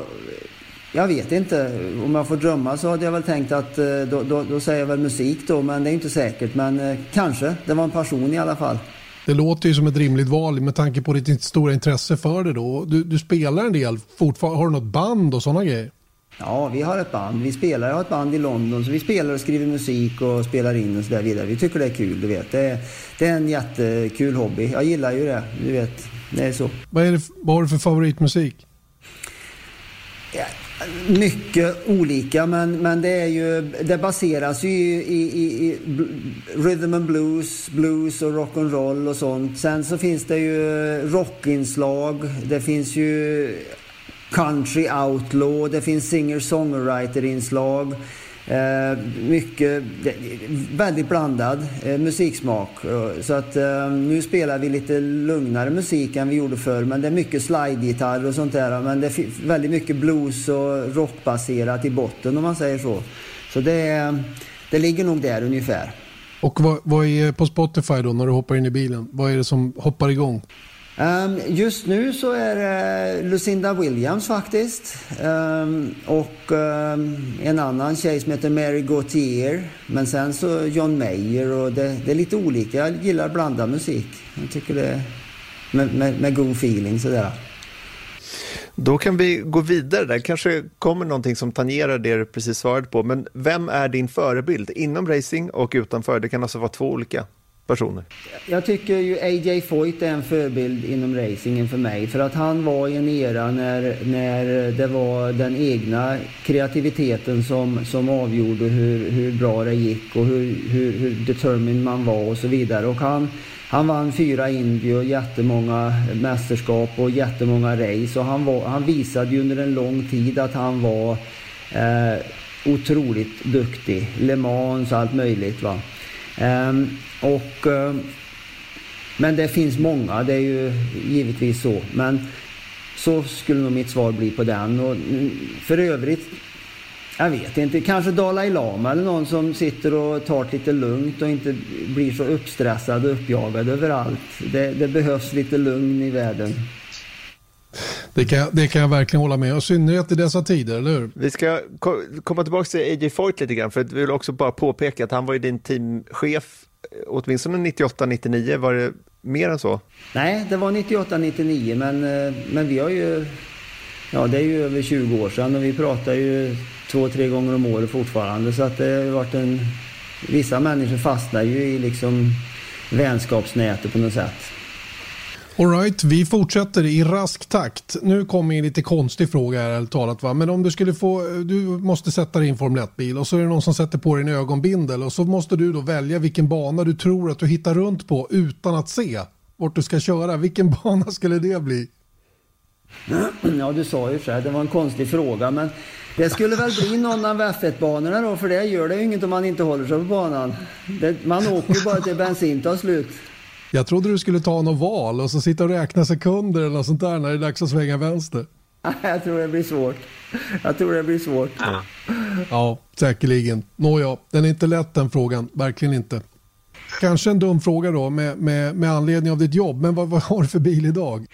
jag vet inte. Om jag får drömma så hade jag väl tänkt att då, då, då säger jag väl musik då, men det är inte säkert. Men kanske. Det var en passion i alla fall. Det låter ju som ett rimligt val med tanke på ditt stora intresse för det då. Du, du spelar en del fortfarande. Har du något band och sådana grejer? Ja, vi har ett band. Vi spelar, jag har ett band i London så vi spelar och skriver musik och spelar in och så där vidare. Vi tycker det är kul, du vet. Det är, det är en jättekul hobby. Jag gillar ju det, du vet. Det är så. Vad, är det, vad har du för favoritmusik? Mycket olika, men, men det, är ju, det baseras ju i, i, i rhythm and blues, blues och rock'n'roll och sånt. Sen så finns det ju rockinslag, det finns ju country outlaw, det finns singer-songwriter-inslag. Eh, mycket, väldigt blandad eh, musiksmak. Så att eh, nu spelar vi lite lugnare musik än vi gjorde förr. Men det är mycket slidegitarr och sånt där. Men det är väldigt mycket blues och rockbaserat i botten om man säger så. Så det, det ligger nog där ungefär. Och vad, vad är på Spotify då när du hoppar in i bilen? Vad är det som hoppar igång? Um, just nu så är det Lucinda Williams faktiskt. Um, och um, en annan tjej som heter Mary Gauthier. Men sen så John Mayer och det, det är lite olika. Jag gillar blandad musik. Jag tycker det är med, med, med god feeling sådär. Då kan vi gå vidare där. kanske kommer någonting som tangerar det du precis svarade på. Men vem är din förebild inom racing och utanför? Det kan alltså vara två olika personer? Jag tycker ju AJ Foyt är en förebild inom racingen för mig. För att han var i en era när, när det var den egna kreativiteten som, som avgjorde hur, hur bra det gick och hur, hur, hur determined man var och så vidare. Och han, han vann fyra Indy och jättemånga mästerskap och jättemånga race. Och han, var, han visade ju under en lång tid att han var eh, otroligt duktig. Le Mans och allt möjligt. Va? Ehm, och, ehm, men det finns många, det är ju givetvis så. Men så skulle nog mitt svar bli på den. Och mm, för övrigt, jag vet inte, kanske Dalai Lama eller någon som sitter och tar det lite lugnt och inte blir så uppstressad och uppjagad överallt. Det, det behövs lite lugn i världen. Det kan, det kan jag verkligen hålla med om, i synnerhet i dessa tider, eller hur? Vi ska komma tillbaka till AJ Foyt lite grann, för vi vill också bara påpeka att han var ju din teamchef åtminstone 98-99, var det mer än så? Nej, det var 98-99, men, eh, men vi har ju... Ja, det är ju över 20 år sedan och vi pratar ju två, tre gånger om året fortfarande. Så att det har varit en... Vissa människor fastnar ju i liksom vänskapsnätet på något sätt. Alright, vi fortsätter i rask takt. Nu kommer en lite konstig fråga här talat va. Men om du skulle få, du måste sätta dig i en Formel 1-bil och så är det någon som sätter på dig en ögonbindel och så måste du då välja vilken bana du tror att du hittar runt på utan att se vart du ska köra. Vilken bana skulle det bli? Ja, du sa ju själv, det var en konstig fråga men det skulle väl bli någon av F1-banorna då, för det gör det ju inget om man inte håller sig på banan. Det, man åker ju bara till bensin tar slut. Jag trodde du skulle ta något val och så sitta och räkna sekunder eller något sånt där när det är dags att svänga vänster. Jag tror det blir svårt. Jag tror det blir svårt. Ja, ja säkerligen. Nåja, den är inte lätt den frågan. Verkligen inte. Kanske en dum fråga då med, med, med anledning av ditt jobb, men vad, vad har du för bil idag?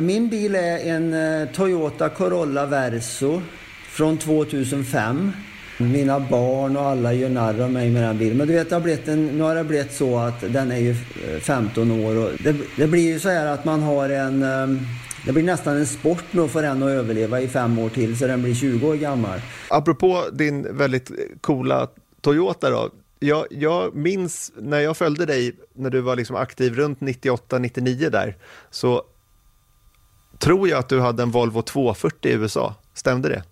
Min bil är en uh, Toyota Corolla Verso från 2005. Mina barn och alla gör narr av mig med den bilen. Men du vet, det har blivit en, nu har det blivit så att den är ju eh, 15 år och det, det blir ju så här att man har en... Ehm, det blir nästan en sport nu att få den att överleva i fem år till så den blir 20 år gammal. Apropå din väldigt eh, coola Toyota då. Jag, jag minns när jag följde dig när du var liksom aktiv runt 98-99 där så tror jag att du hade en Volvo 240 i USA. Stämde det?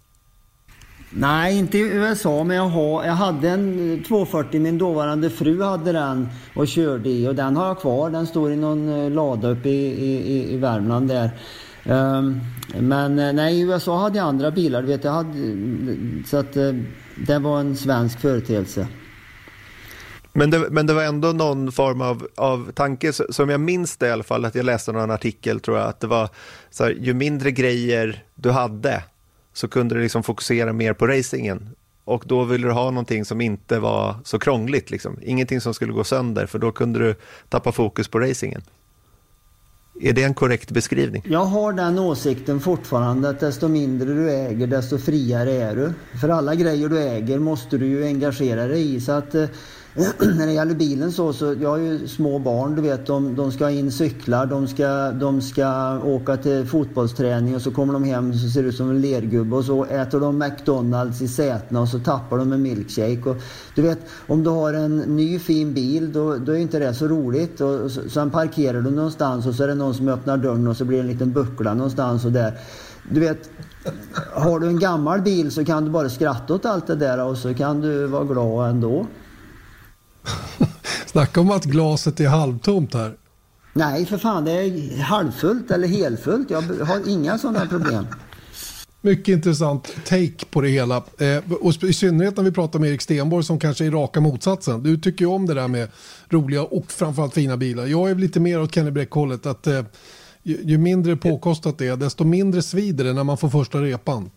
Nej, inte i USA, men jag, har, jag hade en eh, 240. Min dåvarande fru hade den och körde i och den har jag kvar. Den står i någon eh, lada uppe i, i, i Värmland där. Um, men eh, nej, i USA hade jag andra bilar. Vet, jag hade, så att det var en svensk företeelse. Men det, men det var ändå någon form av, av tanke, som jag minns det i alla fall, att jag läste någon artikel tror jag, att det var så här, ju mindre grejer du hade, så kunde du liksom fokusera mer på racingen. Och då ville du ha någonting som inte var så krångligt, liksom. ingenting som skulle gå sönder, för då kunde du tappa fokus på racingen. Är det en korrekt beskrivning? Jag har den åsikten fortfarande att desto mindre du äger desto friare är du. För alla grejer du äger måste du ju engagera dig i. Så att eh, när det gäller bilen så, så jag har ju små barn, du vet, de, de ska in cyklar, de ska, de ska åka till fotbollsträning och så kommer de hem så ser ut som en lergubbe och så äter de McDonalds i sätena och så tappar de en milkshake. Och, du vet, om du har en ny fin bil då, då är inte det så roligt. Och, och sen parkerar du någonstans och så är det någon som öppnar dörren och så blir det en liten buckla någonstans och där. Du vet, har du en gammal bil så kan du bara skratta åt allt det där och så kan du vara glad ändå. Snacka om att glaset är halvtomt här. Nej, för fan. Det är halvfullt eller helfullt. Jag har inga sådana problem. Mycket intressant take på det hela. Eh, och I synnerhet när vi pratar med Erik Stenborg som kanske är raka motsatsen. Du tycker ju om det där med roliga och framförallt fina bilar. Jag är lite mer åt Kenny Bräck-hållet. Att, eh, ju, ju mindre påkostat det är, desto mindre svider det när man får första repan.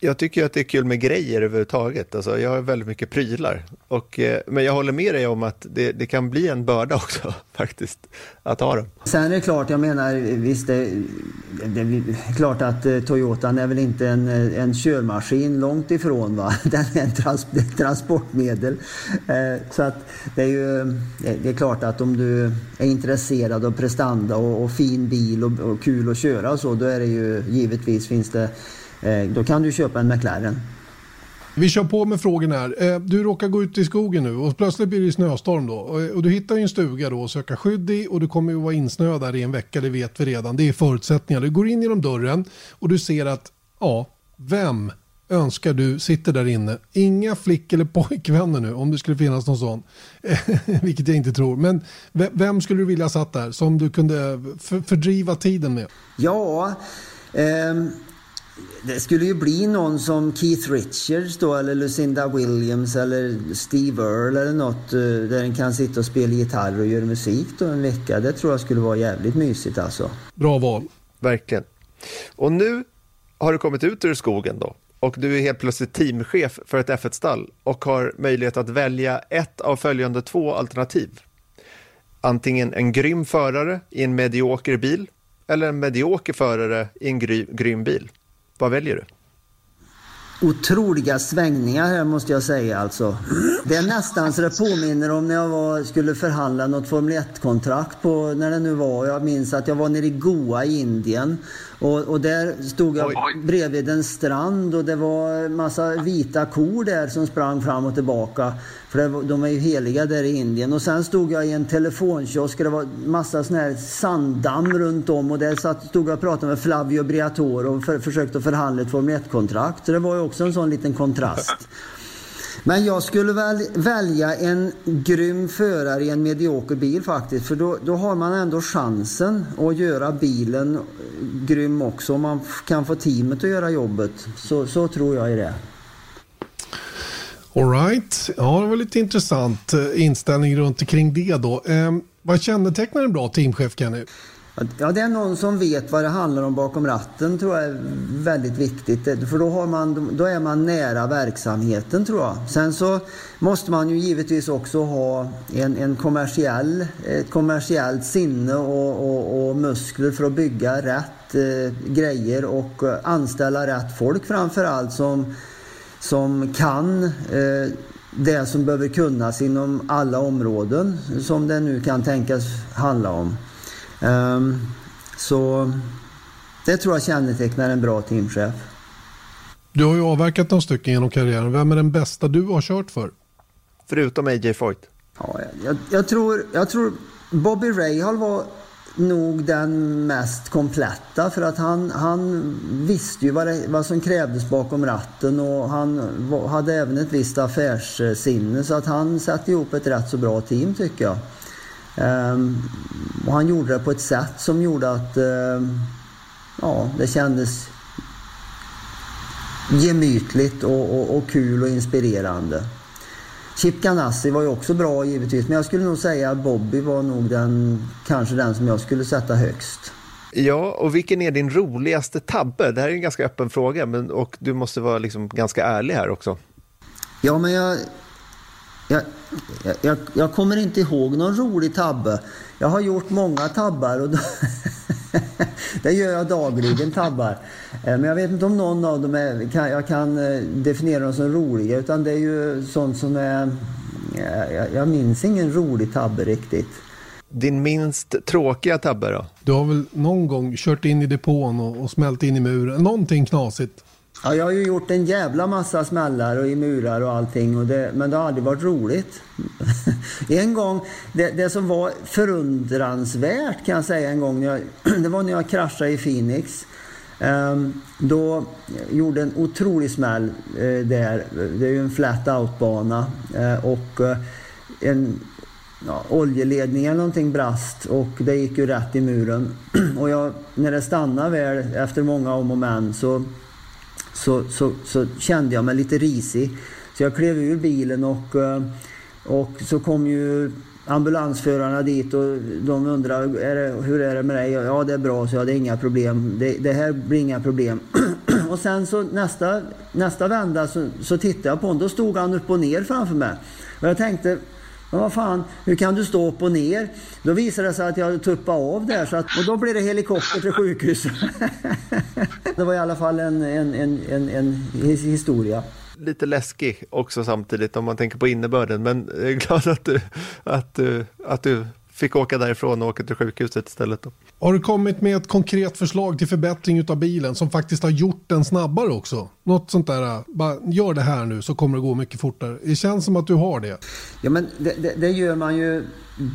Jag tycker att det är kul med grejer överhuvudtaget. Alltså, jag har väldigt mycket prylar. Och, eh, men jag håller med dig om att det, det, kan bli en börda också faktiskt att ha dem. Sen är det klart, jag menar visst det, det är klart att eh, Toyotan är väl inte en, eh, en körmaskin långt ifrån. Va? Den är en trans, ett transportmedel. Eh, så att det är ju eh, det är klart att om du är intresserad av prestanda och, och fin bil och, och kul att köra och så, då är det ju givetvis finns det då kan du köpa en McLaren. Vi kör på med frågorna här. Eh, du råkar gå ut i skogen nu och plötsligt blir det snöstorm då. Och du hittar en stuga då att söka skydd i och du kommer att vara insnöad där i en vecka, det vet vi redan. Det är förutsättningar. Du går in genom dörren och du ser att, ja, vem önskar du sitter där inne? Inga flick eller pojkvänner nu, om det skulle finnas någon sån. Vilket jag inte tror. Men vem skulle du vilja satt där som du kunde fördriva tiden med? Ja, eh det skulle ju bli någon som Keith Richards då eller Lucinda Williams eller Steve Earle eller något eh, där en kan sitta och spela gitarr och göra musik då en vecka. Det tror jag skulle vara jävligt mysigt alltså. Bra val. Verkligen. Och nu har du kommit ut ur skogen då och du är helt plötsligt teamchef för ett F1-stall och har möjlighet att välja ett av följande två alternativ. Antingen en grym förare i en medioker bil eller en medioker förare i en gry, grym bil. Vad väljer du? Otroliga svängningar här måste jag säga alltså. Det är nästan så det påminner om när jag var, skulle förhandla något Formel 1-kontrakt på, när det nu var. Jag minns att jag var nere i Goa i Indien och, och där stod jag Oj. bredvid en strand och det var massa vita kor där som sprang fram och tillbaka. För de är ju heliga där i Indien. Och sen stod jag i en telefonkiosk och det var massa sån här sanddamm runt om och där satt, stod jag och pratade med Flavio Briatore och för, försökte förhandla ett Formel 1-kontrakt. Så det var ju också en sån liten kontrast. Men jag skulle väl välja en grym förare i en medioker bil faktiskt. För då, då har man ändå chansen att göra bilen grym också. Om man kan få teamet att göra jobbet. Så, så tror jag i det. Alright, ja det var lite intressant eh, inställning runt omkring det då. Eh, vad kännetecknar en bra teamchef Kenny? Ja, det är någon som vet vad det handlar om bakom ratten tror jag är väldigt viktigt. För då, har man, då är man nära verksamheten tror jag. Sen så måste man ju givetvis också ha en, en kommersiell, ett kommersiellt sinne och, och, och muskler för att bygga rätt eh, grejer och eh, anställa rätt folk framförallt. som, som kan eh, det som behöver kunnas inom alla områden som det nu kan tänkas handla om. Um, så det tror jag kännetecknar en bra teamchef. Du har ju avverkat några stycken genom karriären. Vem är den bästa du har kört för? Förutom AJ Foyt. Ja, jag, jag, tror, jag tror Bobby Rahal var nog den mest kompletta för att han, han visste ju vad, det, vad som krävdes bakom ratten och han hade även ett visst affärssinne så att han satte ihop ett rätt så bra team tycker jag. Um, och han gjorde det på ett sätt som gjorde att um, ja, det kändes gemytligt och, och, och, kul och inspirerande. Chip Ganassi var ju också bra givetvis men jag skulle nog säga att Bobby var nog den, kanske den som jag skulle sätta högst. Ja, och vilken är din roligaste tabbe? Det här är en ganska öppen fråga men, och du måste vara liksom ganska ärlig här också. Ja, men jag, jag, jag, jag, kommer inte ihåg någon rolig tabbe. Jag har gjort många tabbar och då, det gör jag dagligen tabbar. Eh, men jag vet inte om någon av dem är, kan, jag kan eh, definiera dem som roliga utan det är ju sånt som är... Jag, jag minns ingen rolig tabbe riktigt. Din minst tråkiga tabbe då? Du har väl någon gång kört in i depån och, och smält in i muren? Någonting knasigt? Ja, jag har ju gjort en jävla massa smällar och i murar och allting, och det, men det har aldrig varit roligt. en gång, det, det, som var förundransvärt kan jag säga en gång, jag, det var när jag kraschade i Phoenix. Um, då gjorde en otrolig smäll uh, där. Det är ju en flat out-bana. Uh, och uh, en ja, oljeledning eller någonting brast och det gick ju rätt i muren. och jag, när det stannade väl efter många om och men så så, så, så kände jag mig lite risig. Så jag klev ur bilen och, eh, och så kom ju ambulansförarna dit och de undrade är det, hur är det med dig? Ja det är bra, så jag. Det är inga problem. Det, det här blir inga problem. och sen så nästa, nästa vända så, så tittade jag på honom. Då stod han upp och ner framför mig. Och jag tänkte men vad fan, hur kan du stå upp och ner? Då visade det sig att jag tuppade av där så att, och då blev det helikopter till sjukhuset. det var i alla fall en, en, en, en, en historia lite läskig också samtidigt om man tänker på innebörden. Men jag är glad att du, att du, att du fick åka därifrån och åka till sjukhuset istället. Då. Har du kommit med ett konkret förslag till förbättring av bilen som faktiskt har gjort den snabbare också? Något sånt där, bara gör det här nu så kommer det gå mycket fortare. Det känns som att du har det. Ja men det, det, det gör man ju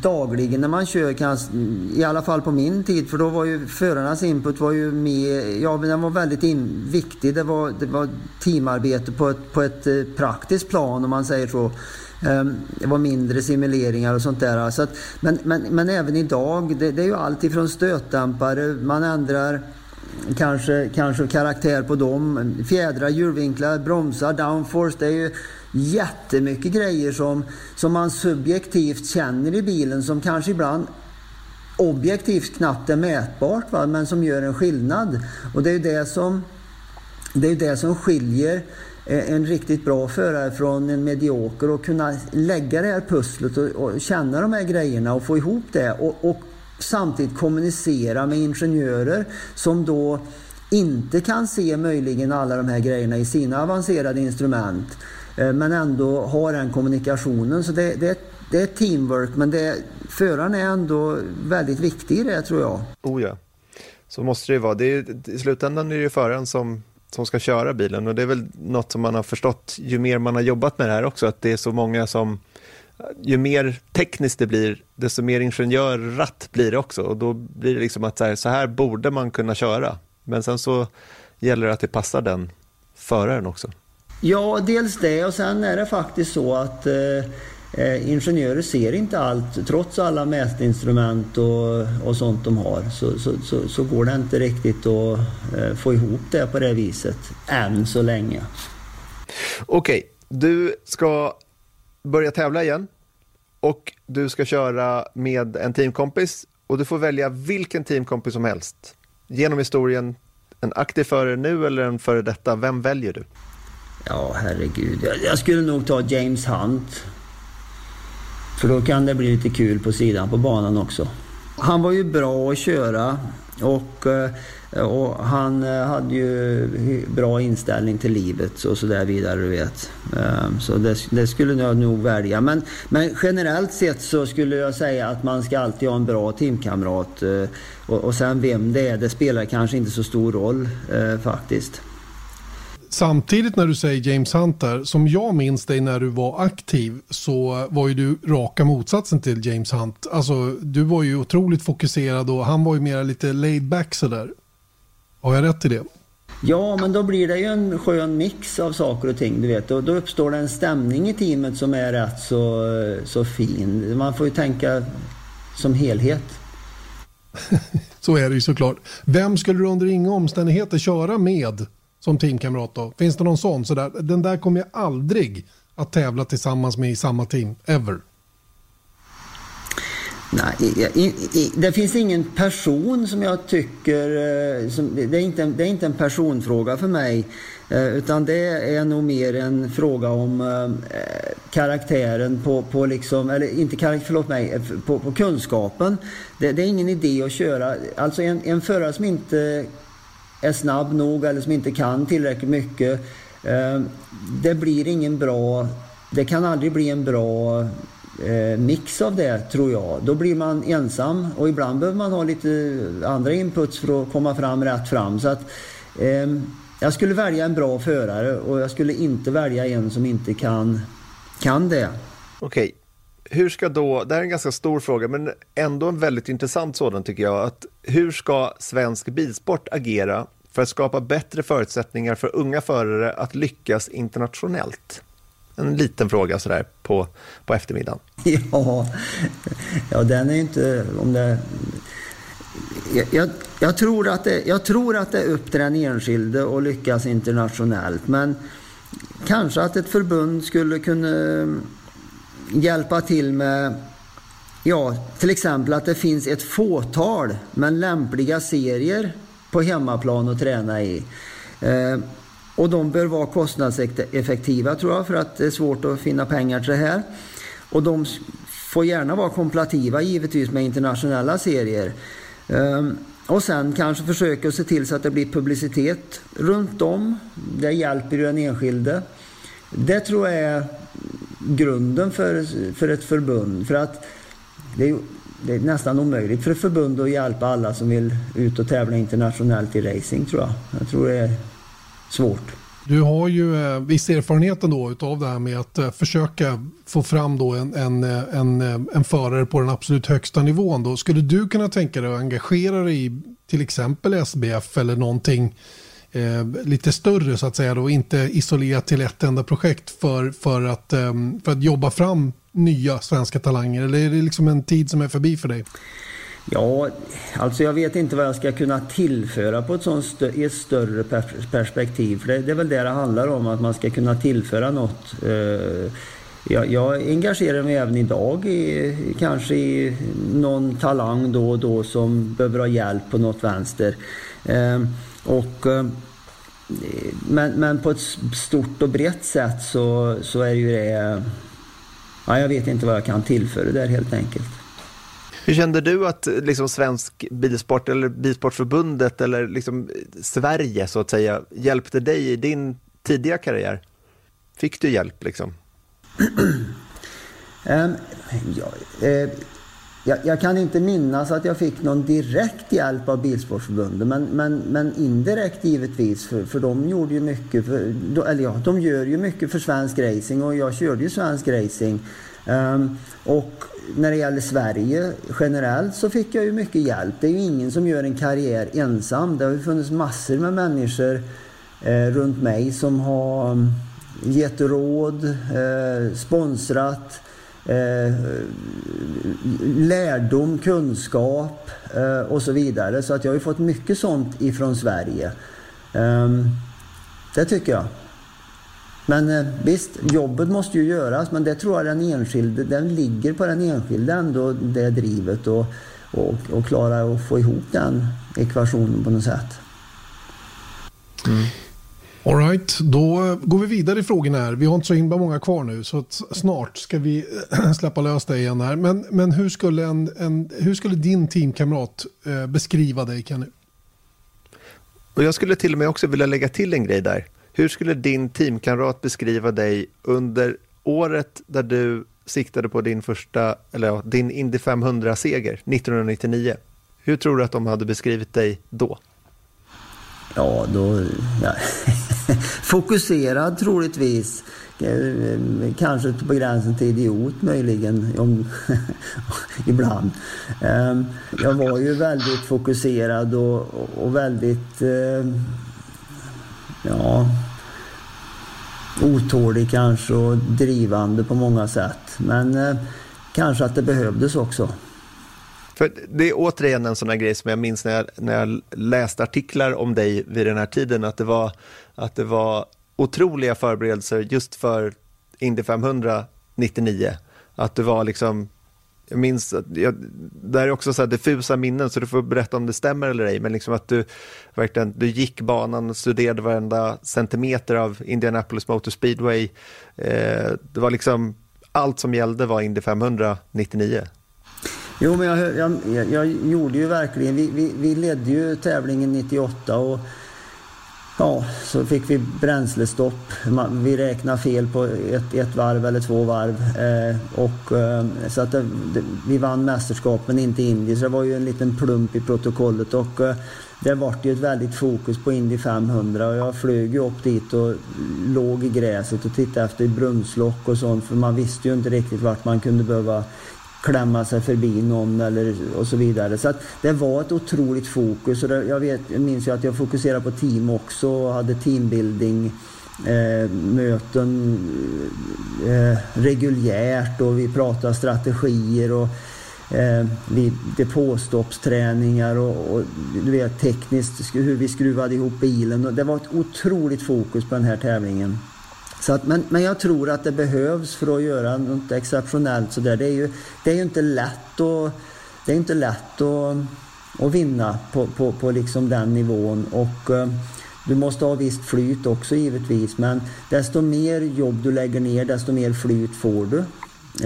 dagligen när man kör, kanske, i alla fall på min tid, för då var ju förarnas input var ju med, ja den var väldigt in, viktig. Det var, det var teamarbete på ett, på ett eh, praktiskt plan om man säger så. Ehm, det var mindre simuleringar och sånt där. Så att, men, men, men även idag, det, det är ju allt ifrån stötdämpare, man ändrar kanske, kanske karaktär på dem. Fjädrar, hjulvinklar, bromsar, downforce. Det är ju jättemycket grejer som, som man subjektivt känner i bilen som kanske ibland objektivt knappt är mätbart va? men som gör en skillnad. Och det är det som, det är det som skiljer Eh, en riktigt bra förare från en medioker och kunna lägga det här pusslet och, och känna de här grejerna och få ihop det och, och samtidigt kommunicera med ingenjörer som då inte kan se möjligen alla de här grejerna i sina avancerade instrument eh, men ändå har den kommunikationen. Så det, det, det är teamwork men det, föraren är ändå väldigt viktig i det tror jag. Oh ja, så måste det ju vara. Det är, I slutändan är det ju föraren som, som ska köra bilen och det är väl något som man har förstått ju mer man har jobbat med det här också, att det är så många som ju mer tekniskt det blir, desto mer ingenjörratt blir det också och då blir det liksom att så här, så här borde man kunna köra. Men sen så gäller det att det passar den föraren också. Ja, dels det och sen är det faktiskt så att eh, eh, ingenjörer ser inte allt. Trots alla mätinstrument och, och sånt de har så, så, så, så går det inte riktigt att eh, få ihop det på det viset än så länge. Okej, okay. du ska börja tävla igen och du ska köra med en teamkompis och du får välja vilken teamkompis som helst. Genom historien, en aktiv förare nu eller en före detta, vem väljer du? Ja, herregud. Jag, jag skulle nog ta James Hunt. För då kan det bli lite kul på sidan på banan också. Han var ju bra att köra och, eh, och han eh, hade ju bra inställning till livet och så där vidare, du vet. Ehm, så det, det, skulle jag nog välja. Men, men generellt sett så skulle jag säga att man ska alltid ha en bra teamkamrat. Eh, och, och sen vem det är, det spelar kanske inte så stor roll faktiskt. Samtidigt när du säger James Hunter, som jag minns dig när du var aktiv så var ju du raka motsatsen till James Hunt. Alltså du var ju otroligt fokuserad och han var ju mer lite laid back sådär. Har jag rätt i det? Ja, men då blir det ju en skön mix av saker och ting, du vet. Och då uppstår det en stämning i teamet som är rätt så, så fin. Man får ju tänka som helhet. så är det ju såklart. Vem skulle du under inga omständigheter köra med som teamkamrat då? Finns det någon sån? Så där, den där kommer jag aldrig att tävla tillsammans med i samma team, ever. Nej, i, i, det finns ingen person som jag tycker... Eh, som, det, är inte, det är inte en personfråga för mig. Eh, utan det är nog mer en fråga om eh, karaktären på, på liksom, eller inte karaktär, förlåt mig, eh, på, på kunskapen. Det, det, är ingen idé att köra, alltså en, en förare som inte är snabb nog eller som inte kan tillräckligt mycket. Eh, det blir ingen bra, det kan aldrig bli en bra eh, mix av det tror jag. Då blir man ensam och ibland behöver man ha lite andra inputs för att komma fram rätt fram. Så att, eh, jag skulle välja en bra förare och jag skulle inte välja en som inte kan, kan det. Okej, hur ska då, det här är en ganska stor fråga, men ändå en väldigt intressant sådan tycker jag, att hur ska svensk bilsport agera för att skapa bättre förutsättningar för unga förare att lyckas internationellt? En liten fråga sådär på, på eftermiddagen. Ja, ja den är inte... Om det, jag, jag, tror att det, jag tror att det är upp till den enskilde att lyckas internationellt, men kanske att ett förbund skulle kunna hjälpa till med Ja, till exempel att det finns ett fåtal men lämpliga serier på hemmaplan att träna i. Eh, och de bör vara kostnadseffektiva tror jag för att det är svårt att finna pengar till det här. Och de får gärna vara komparativa givetvis med internationella serier. Eh, och sen kanske försöka se till så att det blir publicitet runt om. Det hjälper ju den enskilde. Det tror jag är grunden för, för ett förbund. För att det är, det är nästan omöjligt för ett förbund att hjälpa alla som vill ut och tävla internationellt i racing tror jag. Jag tror det är svårt. Du har ju eh, viss erfarenhet ändå av det här med att eh, försöka få fram då en, en, eh, en, eh, en förare på den absolut högsta nivån. Då. Skulle du kunna tänka dig att engagera dig i till exempel SBF eller någonting eh, lite större så att säga och inte isolerat till ett enda projekt för, för, att, eh, för att jobba fram nya svenska talanger? Eller är det liksom en tid som är förbi för dig? Ja, alltså jag vet inte vad jag ska kunna tillföra på ett sånt stö i ett större perspektiv. För det, det, är väl det det handlar om, att man ska kunna tillföra något. Uh, jag, jag engagerar mig även idag i kanske i någon talang då och då som behöver ha hjälp på något vänster. Uh, och uh, men, men på ett stort och brett sätt så, så är ju det... Ja, jag vet inte vad jag kan tillföra där helt enkelt. Hur kände du att liksom, Svensk Bilsport eller Bilsportförbundet eller liksom, Sverige så att säga hjälpte dig i din tidiga karriär? Fick du hjälp liksom? um, ja, eh, jag, jag, kan inte minnas att jag fick någon direkt hjälp av Bilsportförbundet men, men, men indirekt givetvis för, för de gjorde ju mycket för, eller ja, de gör ju mycket för svensk racing och jag körde ju svensk racing. Um, och när det gäller Sverige generellt så fick jag ju mycket hjälp. Det är ju ingen som gör en karriär ensam. Det har ju funnits massor med människor eh, runt mig som har mm, gett råd, eh, sponsrat, eh, lärdom, kunskap eh, och så vidare. Så att jag har ju fått mycket sånt ifrån Sverige. Ehm, det tycker jag. Men eh, visst, jobbet måste ju göras men det tror jag den enskilde, den ligger på den enskilde ändå det drivet och, och, och klara att få ihop den ekvationen på något sätt. Mm. Alright, då går vi vidare i frågorna här. Vi har inte så himla många kvar nu så snart ska vi släppa lös dig igen här. Men, men hur, skulle en, en, hur skulle din teamkamrat eh, beskriva dig Kenny? Och jag skulle till och med också vilja lägga till en grej där. Hur skulle din teamkamrat beskriva dig under året där du siktade på din första, eller ja, din Indy 500-seger 1999? Hur tror du att de hade beskrivit dig då? Ja, då... Ja. Fokuserad troligtvis. Eh, kanske på gränsen till idiot möjligen, om, ibland. Ehm, jag var ju väldigt fokuserad och, och väldigt... Ehm, ja, otålig kanske och drivande på många sätt. Men eh, kanske att det behövdes också. För det är återigen en sån här grej som jag minns när jag, när jag läste artiklar om dig vid den här tiden, att det var, att det var otroliga förberedelser just för Indy 500 99. Att du var liksom jag minns att, jag, det här är också så här diffusa minnen så du får berätta om det stämmer eller ej, men liksom att du verkligen, du gick banan och studerade varenda centimeter av Indianapolis Motor Speedway. Eh, det var liksom, allt som gällde var Indy 500 99. Jo, men jag, jag, jag gjorde ju verkligen, vi, vi, vi ledde ju tävlingen 98 och Ja, så fick vi bränslestopp. Vi räknade fel på ett, ett varv eller två varv. Eh, och, eh, så att det, det, vi vann mästerskap men inte Indy, så det var ju en liten plump i protokollet. Och, eh, det vart ju ett väldigt fokus på Indy 500 och jag flög ju upp dit och låg i gräset och tittade efter brunnslock och sånt för man visste ju inte riktigt vart man kunde behöva klämma sig förbi någon eller, och så vidare. Så att det var ett otroligt fokus. Och det, jag, vet, jag minns ju att jag fokuserade på team också och hade teambuilding eh, möten eh, reguljärt och vi pratade strategier och eh, depåstoppsträningar och, och du vet, tekniskt hur vi skruvade ihop bilen. Och det var ett otroligt fokus på den här tävlingen. Så att, men, men jag tror att det behövs för att göra något exceptionellt sådär. Det är ju, det är ju inte lätt att, det är inte lätt att, att vinna på, på, på liksom den nivån. Och, eh, du måste ha visst flyt också givetvis men desto mer jobb du lägger ner desto mer flyt får du.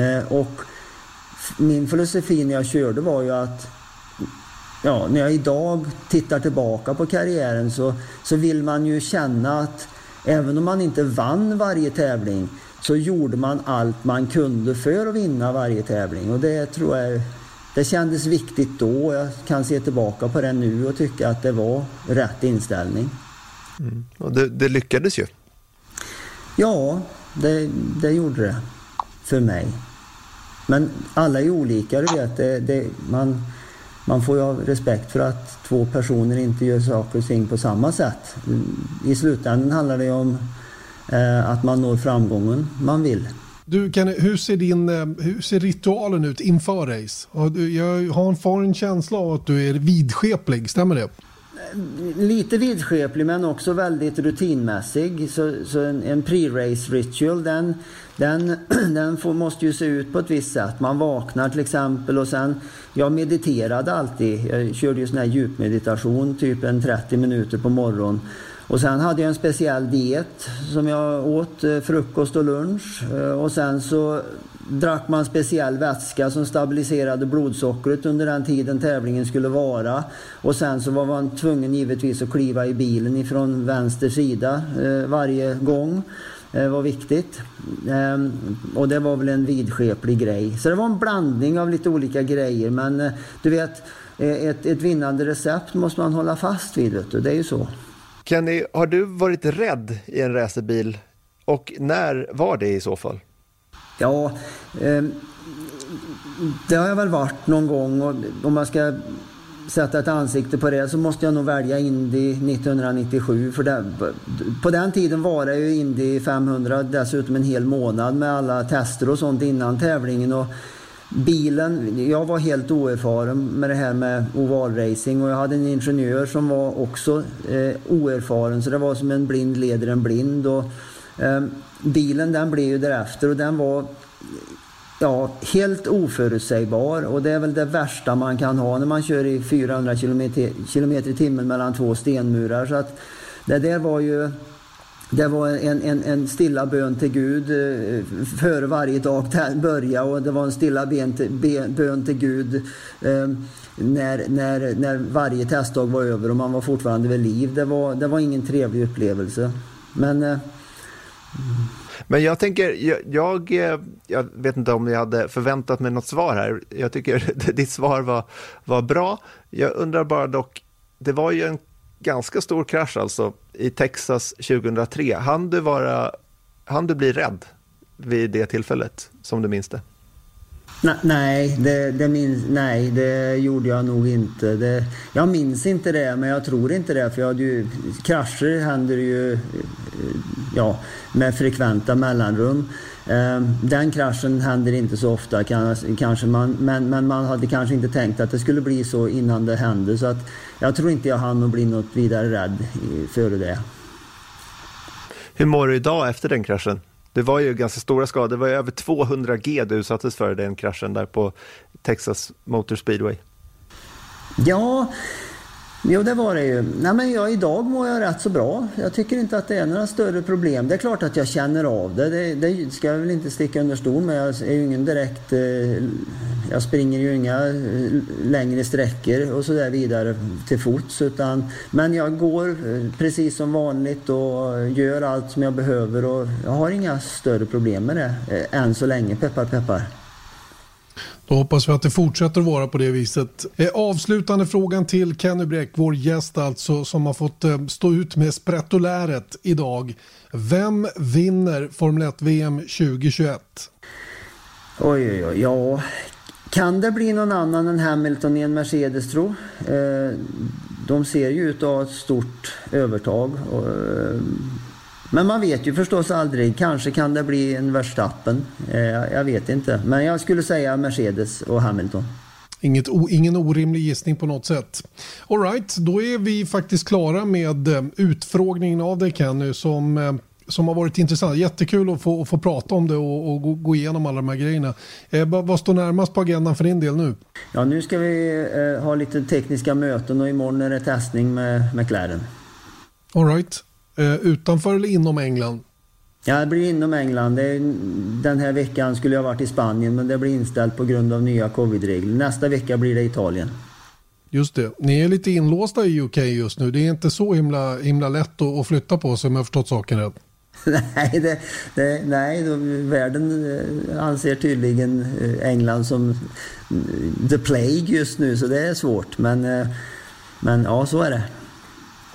Eh, och min filosofi när jag körde var ju att ja, när jag idag tittar tillbaka på karriären så, så vill man ju känna att Även om man inte vann varje tävling så gjorde man allt man kunde för att vinna varje tävling. Och det tror jag det kändes viktigt då. Jag kan se tillbaka på det nu och tycka att det var rätt inställning. Mm. Och det, det, lyckades ju. Ja, det, det, gjorde det. För mig. Men alla är olika, du vet. Det, det, man, man får ju ha respekt för att två personer inte gör saker och ting på samma sätt. I slutändan handlar det om eh, att man når framgången man vill. Du, kan, hur, ser din, eh, hur ser ritualen ut inför race? Jag har en känsla av att du är vidskeplig, stämmer det? Lite vidskeplig men också väldigt rutinmässig. Så, så en, en pre-race ritual den, den, den får, måste ju se ut på ett visst sätt. Man vaknar till exempel och sen, jag mediterade alltid. Jag körde ju sån här djupmeditation typ en 30 minuter på morgonen. Och sen hade jag en speciell diet som jag åt, eh, frukost och lunch. Eh, och sen så drack man speciell vätska som stabiliserade blodsockret under den tiden tävlingen skulle vara. Och sen så var man tvungen givetvis att kliva i bilen ifrån vänster sida eh, varje gång. Det var viktigt. Ehm, och det var väl en vidskeplig grej. Så det var en blandning av lite olika grejer. Men eh, du vet, eh, ett, ett vinnande recept måste man hålla fast vid. Vet du. Det är ju så. Kenny, har du varit rädd i en racerbil och när var det i så fall? Ja, eh, det har jag väl varit någon gång och om man ska sätta ett ansikte på det så måste jag nog välja Indy 1997. För det, på den tiden var det ju Indy 500 dessutom en hel månad med alla tester och sånt innan tävlingen. Och bilen, jag var helt oerfaren med det här med ovalracing och jag hade en ingenjör som var också eh, oerfaren så det var som en blind leder en blind. Och, eh, Ehm, bilen den blev ju därefter och den var ja, helt oförutsägbar och det är väl det värsta man kan ha när man kör i 400 km i timmen mellan två stenmurar. Så att det där var ju det var en, en, en stilla bön till Gud eh, före varje dag började och det var en stilla ben till, ben, bön till Gud eh, när, när, när varje testdag var över och man var fortfarande vid liv. Det var, det var ingen trevlig upplevelse. Men eh, men jag tänker, jag, jag, eh, jag, vet inte om jag hade förväntat mig något svar här. Jag tycker ditt svar var, var bra. Jag undrar bara dock, det var ju en ganska stor krasch alltså i Texas 2003. Han du, vara, han du bli rädd vid det tillfället, som du minns det? Nej, det, det minns, nej, det gjorde jag nog inte. Det, jag minns inte det, men jag tror inte det. För jag hade ju, krascher händer ju ja, med frekventa mellanrum. Ehm, den kraschen händer inte så ofta, kanske man, men, men man hade kanske inte tänkt att det skulle bli så innan det hände. Så att jag tror inte jag hann att bli något vidare rädd före det. Hur mår du idag efter den kraschen? Det var ju ganska stora skador. Det var över 200 G du utsattes för den kraschen där på Texas Motor Speedway. Ja, Jo, det var det ju. Nej, men jag, idag mår jag rätt så bra. Jag tycker inte att det är några större problem. Det är klart att jag känner av det. Det, det ska jag väl inte sticka under stol med. Jag är ju ingen direkt... Eh, jag springer ju inga eh, längre sträckor och så där vidare till fots. Utan, men jag går eh, precis som vanligt och gör allt som jag behöver och jag har inga större problem med det. Eh, än så länge, peppar peppar. Då hoppas vi att det fortsätter att vara på det viset. Eh, avslutande frågan till Kenny Bräck, vår gäst alltså, som har fått eh, stå ut med sprettoläret idag. Vem vinner Formel 1-VM 2021? Oj, oj, oj. Ja, kan det bli någon annan än Hamilton i en Mercedes tro? Eh, de ser ju ut att ha ett stort övertag. Men man vet ju förstås aldrig. Kanske kan det bli en Verstappen. Eh, jag vet inte. Men jag skulle säga Mercedes och Hamilton. Inget, ingen orimlig gissning på något sätt. Alright, då är vi faktiskt klara med eh, utfrågningen av dig Kenny som, eh, som har varit intressant. Jättekul att få, att få prata om det och, och gå, gå igenom alla de här grejerna. Eh, vad står närmast på agendan för din del nu? Ja, nu ska vi eh, ha lite tekniska möten och imorgon är det testning med McLaren. Alright. Eh, utanför eller inom England? Ja, det blir inom England. den här veckan skulle jag varit i Spanien men det blir inställt på grund av nya covid-regler. Nästa vecka blir det Italien. Just det. Ni är lite inlåsta i UK just nu. Det är inte så himla, himla lätt att, flytta på sig om jag förstått saken rätt. nej, det, det, nej världen eh, anser tydligen eh, England som the plague just nu så det är svårt. Men, men ja, så är det.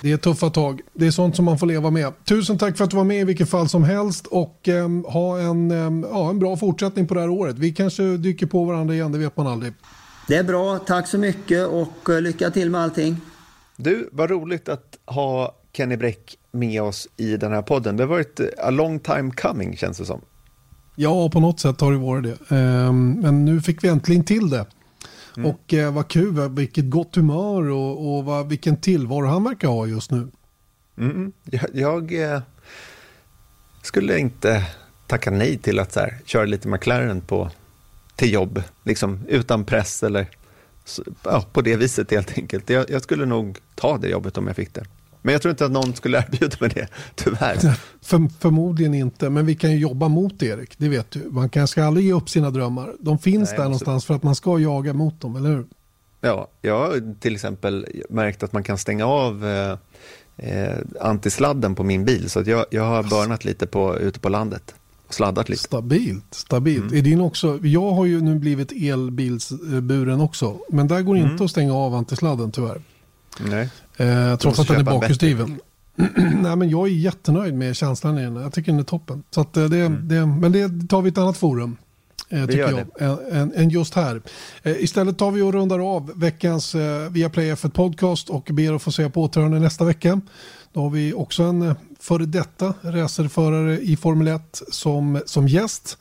Det är tuffa tag. Det är sånt som man får leva med. Tusen tack för att du var med i vilket fall som helst och eh, ha en, eh, ja, en bra fortsättning på det här året. Vi kanske dyker på varandra igen, det vet man aldrig. Det är bra, tack så mycket och eh, lycka till med allting. Du, vad roligt att ha Kenny Bräck med oss i den här podden. Det har varit a long time coming känns det som. Ja, på något sätt har det varit det. Ehm, men nu fick vi äntligen till det. Mm. Och eh, vad kul, vilket gott humör och, och vad, vilken tillvaro han verkar ha just nu. Mm. Jag, jag eh, skulle inte tacka nej till att så här, köra lite McLaren på, till jobb, liksom, utan press eller ja, på det viset helt enkelt. Jag, jag, skulle nog ta det jobbet om jag fick det. Men jag tror inte att någon skulle erbjuda mig det, tyvärr. För, förmodligen inte, men vi kan ju jobba mot Erik. Det vet du. Man kan, ska aldrig ge upp sina drömmar. De finns Nej, där någonstans för att man ska jaga mot dem, eller hur? Ja, jag har till exempel märkt att man kan stänga av eh, eh, antisladden på min bil. Så att jag, jag har börnat lite på, ute på landet. Sladdat lite. Stabilt. stabilt. Mm. Är din också, jag har ju nu blivit elbilsburen också. Men där går mm. inte att stänga av antisladden tyvärr. Nej. Eh, trots att den är bakhjulsdriven. Nej, men jag är jättenöjd med känslan i den. Jag tycker den är toppen. Så att eh, det, mm. det, men det tar vi ett annat forum. Eh, tycker jag, än, än, just här. Eh, istället tar vi och rundar av veckans eh, Viaplay F1 Podcast och ber att få se på återhörande nästa vecka. Då har vi också en eh, före detta racerförare i Formel 1 som, som gäst.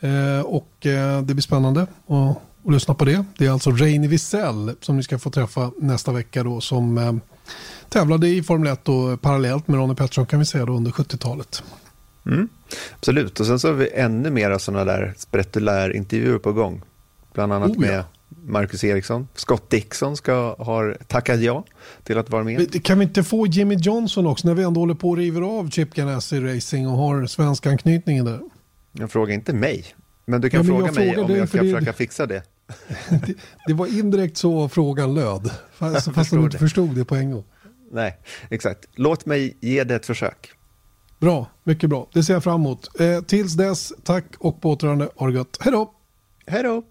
Eh, och eh, det blir spännande att, att lyssna på det. Det är alltså Reine Wiesel som ni ska få träffa nästa vecka då som eh, tävlade i Formel 1 då, parallellt med Ronnie Pettersson kan vi säga då under 70-talet. Mm, absolut, och sen så har vi ännu mera sådana där spretulär intervjuer på gång. Bland annat oh, ja. med Marcus Eriksson. Scott Dixon ska, har tackat ja till att vara med. Kan vi inte få Jimmy Johnson också när vi ändå håller på och river av Chip Ganassi Racing och har svensk anknytning där? Jag frågar inte mig, men du kan ja, fråga mig om jag ska försöka fixa det. det. det. var indirekt så frågan löd, fast, fast du inte förstod det på en gång. Nej, exakt. Låt mig ge det ett försök. Bra, mycket bra. Det ser jag fram emot. Eh, tills dess, tack och på återhörande. Ha det gott. Hej då! Hej då!